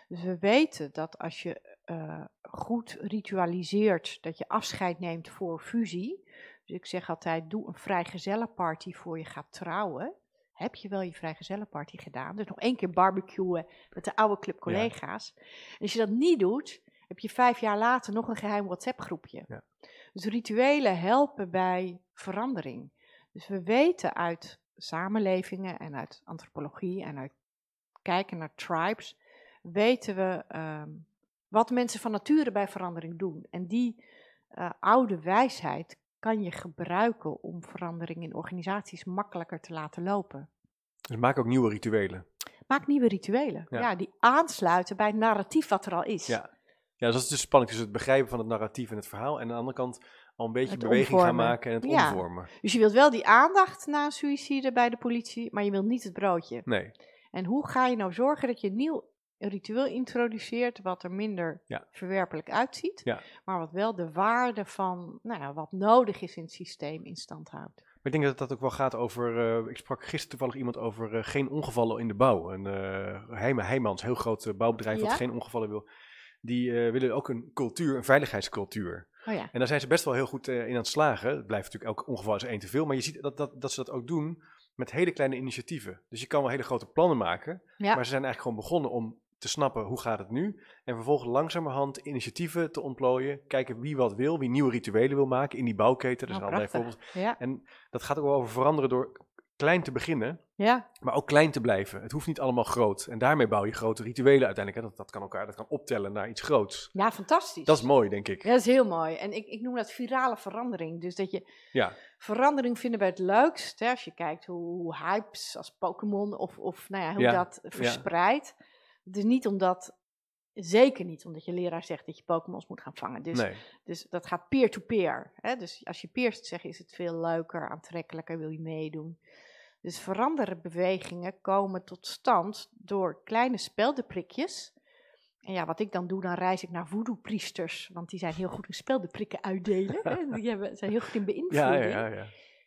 Dus we weten dat als je eh, goed ritualiseert, dat je afscheid neemt voor fusie. Dus ik zeg altijd, doe een vrijgezellenparty voor je gaat trouwen. Heb je wel je vrijgezellenparty gedaan? Dus nog één keer barbecuen met de oude club collega's. En als je dat niet doet, heb je vijf jaar later nog een geheim WhatsApp-groepje. Ja. Dus rituelen helpen bij verandering. Dus we weten uit samenlevingen en uit antropologie en uit kijken naar tribes, weten we ehm, wat mensen van nature bij verandering doen. En die eh, oude wijsheid kan je gebruiken om verandering in organisaties makkelijker te laten lopen. dus maak ook nieuwe rituelen. Maak nieuwe rituelen, Ja. ja. die aansluiten bij het narratief wat er al is. Ja. Ja, dus dat is dus spanning tussen het begrijpen van het narratief en het verhaal. En aan de andere kant al een beetje Het beweging gaan maken en het Ja. omvormen. Dus je wilt wel die aandacht na een suïcide bij de politie, maar je wilt niet het broodje. Nee, En hoe ga je nou zorgen dat je een nieuw ritueel introduceert wat er minder Ja. verwerpelijk uitziet, Ja. maar wat wel de waarde van nou ja, wat nodig is in het systeem in stand houdt? maar ik denk dat dat ook wel gaat over... eh, ik sprak gisteren toevallig iemand over eh, geen ongevallen in de bouw. En uh, Heijma, Heijmans, heel groot eh, bouwbedrijf dat geen ongevallen wil. Die eh, willen ook een cultuur, een veiligheidscultuur. Oh ja, En daar zijn ze best wel heel goed eh, in aan het slagen. Het blijft natuurlijk elk ongeval is één te veel. Maar je ziet dat, dat, dat ze dat ook doen met hele kleine initiatieven. Dus je kan wel hele grote plannen maken. Ja. Maar ze zijn eigenlijk gewoon begonnen om te snappen hoe gaat het nu. En vervolgens langzamerhand initiatieven te ontplooien. Kijken wie wat wil, wie nieuwe rituelen wil maken in die bouwketen. Er Oh, zijn voorbeelden. ja, En dat gaat ook wel over veranderen door klein te beginnen. ja, Maar ook klein te blijven. Het hoeft niet allemaal groot. En daarmee bouw je grote rituelen uiteindelijk. Hè. Dat, dat kan elkaar dat kan optellen naar iets groots. ja, fantastisch. Dat is mooi, denk ik. Ja, dat is heel mooi. En ik, ik noem dat virale verandering. Dus dat je Ja, verandering vinden wij het leukst. Hè, als je kijkt hoe, hypes als Pokémon of, of nou ja, hoe Ja, dat verspreidt. Is niet omdat, zeker niet omdat je leraar zegt dat je Pokémons moet gaan vangen. Dus, nee. dus dat gaat peer-to-peer. Dus als je peers zegt, is het veel leuker, aantrekkelijker, wil je meedoen. Dus veranderen bewegingen komen tot stand door kleine speldenprikjes. En ja, wat ik dan doe, dan reis ik naar voodoo-priesters, want die zijn heel goed in speldenprikken uitdelen. Hè? Die hebben, zijn heel goed in beïnvloeding Ja, ja, ja, ja.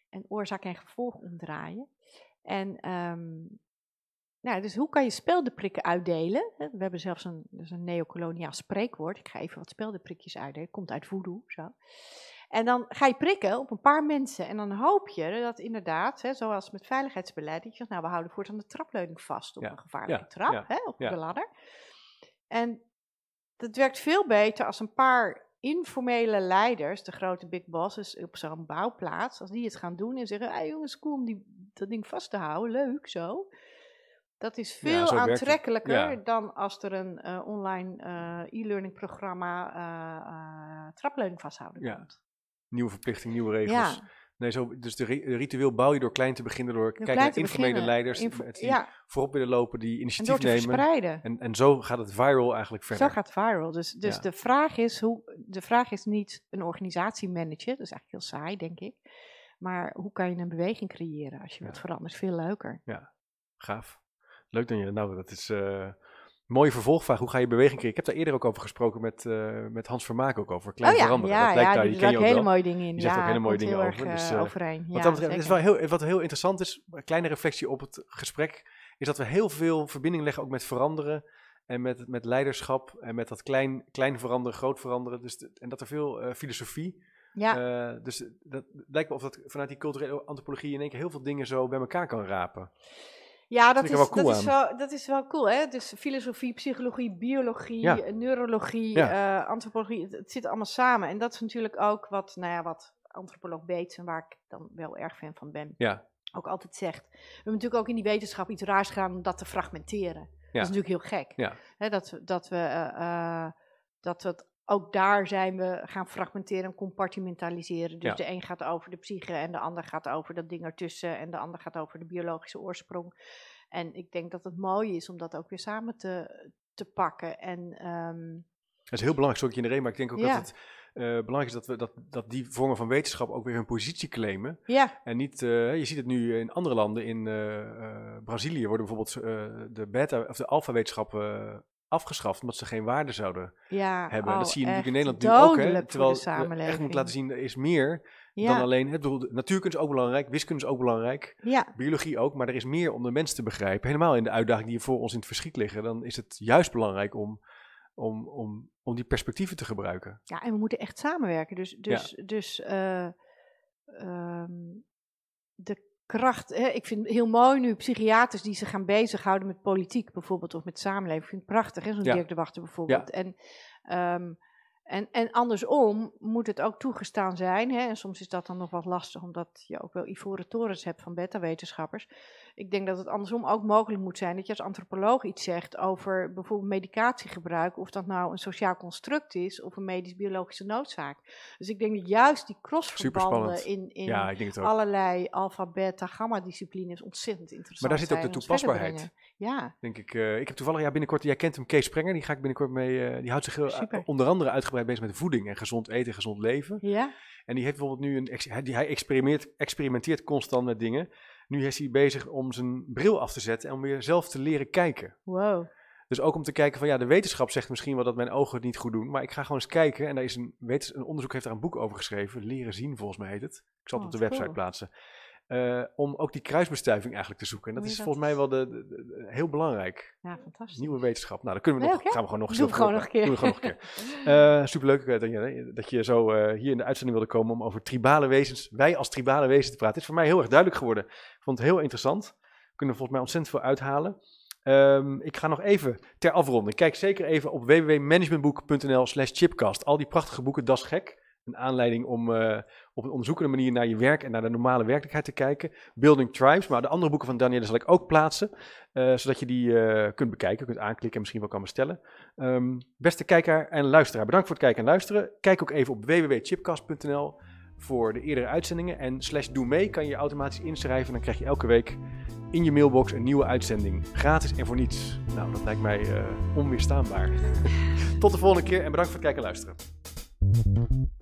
en oorzaak en gevolg omdraaien. En ehm, nou, dus hoe kan je speldenprikken uitdelen? We hebben zelfs een, dus een neocoloniaal spreekwoord. Ik ga even wat speldenprikjes uitdelen. Komt uit voodoo, zo. En dan ga je prikken op een paar mensen. En dan hoop je dat inderdaad, hè, zoals met veiligheidsbeleid, dat je zegt, nou, we houden voortaan de trapleuning vast op Ja, een gevaarlijke ja, trap, ja, hè, op de ladder. En dat werkt veel beter als een paar informele leiders, de grote big bosses op zo'n bouwplaats, als die het gaan doen en zeggen, hey jongens, cool om die, dat ding vast te houden, leuk zo. Dat is veel aantrekkelijker Ja. dan als er een eh, online eh, e-learning programma eh, trapleuning vasthouden Ja. komt. Nieuwe verplichting, nieuwe regels. Ja, Nee, zo, dus de, ri- de ritueel bouw je door klein te beginnen, door kijken klein naar informele leiders info- die ja, voorop willen lopen, die initiatief nemen. verspreiden. En, en zo gaat het viral eigenlijk verder. Zo gaat het viral. Dus, dus Ja. de, vraag is hoe, de vraag is niet een organisatie managen, dat is eigenlijk heel saai, denk ik. Maar hoe kan je een beweging creëren als je Ja. wat verandert? Veel leuker. Gaaf. Leuk dan je. Nou, dat is eh mooie vervolgvraag. Hoe ga je beweging creëren? Ik heb daar eerder ook over gesproken met, eh, met Hans Vermaak ook over. Klein oh ja, veranderen. ja, dat lijkt ja daar, die ken je ook hele wel. mooie dingen in. Die zegt ja, ook hele mooie dingen over, erg dus, overeen. Wat dat betreft, is wel heel, wat heel interessant is, een kleine reflectie op het gesprek, is dat we heel veel verbinding leggen ook met veranderen en met, met leiderschap en met dat klein, klein veranderen, groot veranderen. Dus, de- en dat er veel filosofie, ja, dus dat lijkt me of dat vanuit die culturele antropologie in één keer heel veel dingen zo bij elkaar kan rapen. Ja, dat is, wel dat, cool is wel, dat is wel cool. Hè? Dus filosofie, psychologie, biologie, Ja. eh, neurologie, Ja. eh, antropologie, het, het zit allemaal samen. En dat is natuurlijk ook wat, nou ja, wat antropoloog Beets, en waar ik dan wel erg fan van ben, Ja, ook altijd zegt. We hebben natuurlijk ook in die wetenschap iets raars gedaan om dat te fragmenteren. Ja. Dat is natuurlijk heel gek. Ja. Hè, dat, we- dat we, eh, eh, dat we het, ook daar zijn we gaan fragmenteren en compartimentaliseren. Dus Ja. de een gaat over de psyche en de ander gaat over dat ding ertussen en de ander gaat over de biologische oorsprong. En ik denk dat het mooi is om dat ook weer samen te, te pakken. En ehm, dat is heel belangrijk, sorry dat je in de reden, maar ik denk ook Ja. dat het eh, belangrijk is dat, we, dat, dat die vormen van wetenschap ook weer hun positie claimen. ja, En niet, eh, je ziet het nu in andere landen. In eh, eh, Brazilië worden bijvoorbeeld eh, de beta of de alfa-wetenschappen afgeschaft omdat ze geen waarde zouden ja. hebben. en dat oh, zie je natuurlijk in Nederland nu ook. Hè, terwijl je echt moet laten zien, er is meer ja, dan alleen... Bedoel, de natuurkunde is ook belangrijk, wiskunde is ook belangrijk, ja, biologie ook. Maar er is meer om de mens te begrijpen. Helemaal in de uitdagingen die voor ons in het verschiet liggen. Dan is het juist belangrijk om, om, om, om die perspectieven te gebruiken. Ja, en we moeten echt samenwerken. Dus, dus, dus eh, ehm, de kracht. Hè, ik vind het heel mooi nu psychiaters die zich gaan bezighouden met politiek bijvoorbeeld of met samenleving. Ik vind het prachtig, hè, zo'n Ja. Dirk de Wachter bijvoorbeeld. En, ehm, En, en andersom moet het ook toegestaan zijn. Hè? En soms is dat dan nog wat lastig, omdat je ook wel ivoren torens hebt van beta-wetenschappers. Ik denk dat het andersom ook mogelijk moet zijn dat je als antropoloog iets zegt over bijvoorbeeld medicatiegebruik, of dat nou een sociaal construct is of een medisch-biologische noodzaak. Dus ik denk dat juist die crossverbanden in, in Ja, allerlei alfa, beta, gamma disciplines ontzettend interessant Maar daar zit ook de toepasbaarheid. Ja, Denk ik, eh, ik heb toevallig, ja, binnenkort, jij kent hem, Kees Sprenger, die ga ik binnenkort mee, eh, die houdt zich heel, Super. onder andere uitgebreid bezig met voeding en gezond eten, gezond leven. ja. En die heeft bijvoorbeeld nu een, die- hij experimenteert, experimenteert constant met dingen. Nu is hij bezig om zijn bril af te zetten en om weer zelf te leren kijken. wow. Dus ook om te kijken van ja, de wetenschap zegt misschien wel dat mijn ogen het niet goed doen, maar ik ga gewoon eens kijken. En daar is een, een onderzoek heeft daar een boek over geschreven, Leren zien volgens mij heet het. Ik zal het Oh, op de website cool. plaatsen. Eh, om ook die kruisbestuiving eigenlijk te zoeken. En dat is je volgens mij wel de, de- de- heel belangrijk. Ja, fantastisch. Nieuwe wetenschap. Nou, dan kunnen we nog, gaan we gewoon nog eens Doe het heel gewoon veel- nog een keer. Doen we gewoon nog een keer. Eh, superleuk eh, Danielle, dat je zo hier in de uitzending wilde komen om over tribale wezens, wij als tribale wezens te praten. Het is voor mij heel erg duidelijk geworden. Ik vond het heel interessant. We kunnen er volgens mij ontzettend veel uithalen. Ehm, ik ga nog even ter afronding. Kijk zeker even op www.managementboek.nl slash chipcast. Al die prachtige boeken, dat is gek. Een aanleiding om op een onderzoekende manier naar je werk en naar de normale werkelijkheid te kijken. Building Tribes, maar de andere boeken van Danielle zal ik ook plaatsen. eh, zodat je die eh, kunt bekijken, kunt aanklikken en misschien wel kan bestellen. Ehm, beste kijker en luisteraar, bedankt voor het kijken en luisteren. Kijk ook even op www.chipcast.nl voor de eerdere uitzendingen. En slash doe mee kan je je automatisch inschrijven. Dan krijg je elke week in je mailbox een nieuwe uitzending. Gratis en voor niets. Nou, dat lijkt mij eh, onweerstaanbaar. Tot de volgende keer en bedankt voor het kijken en luisteren.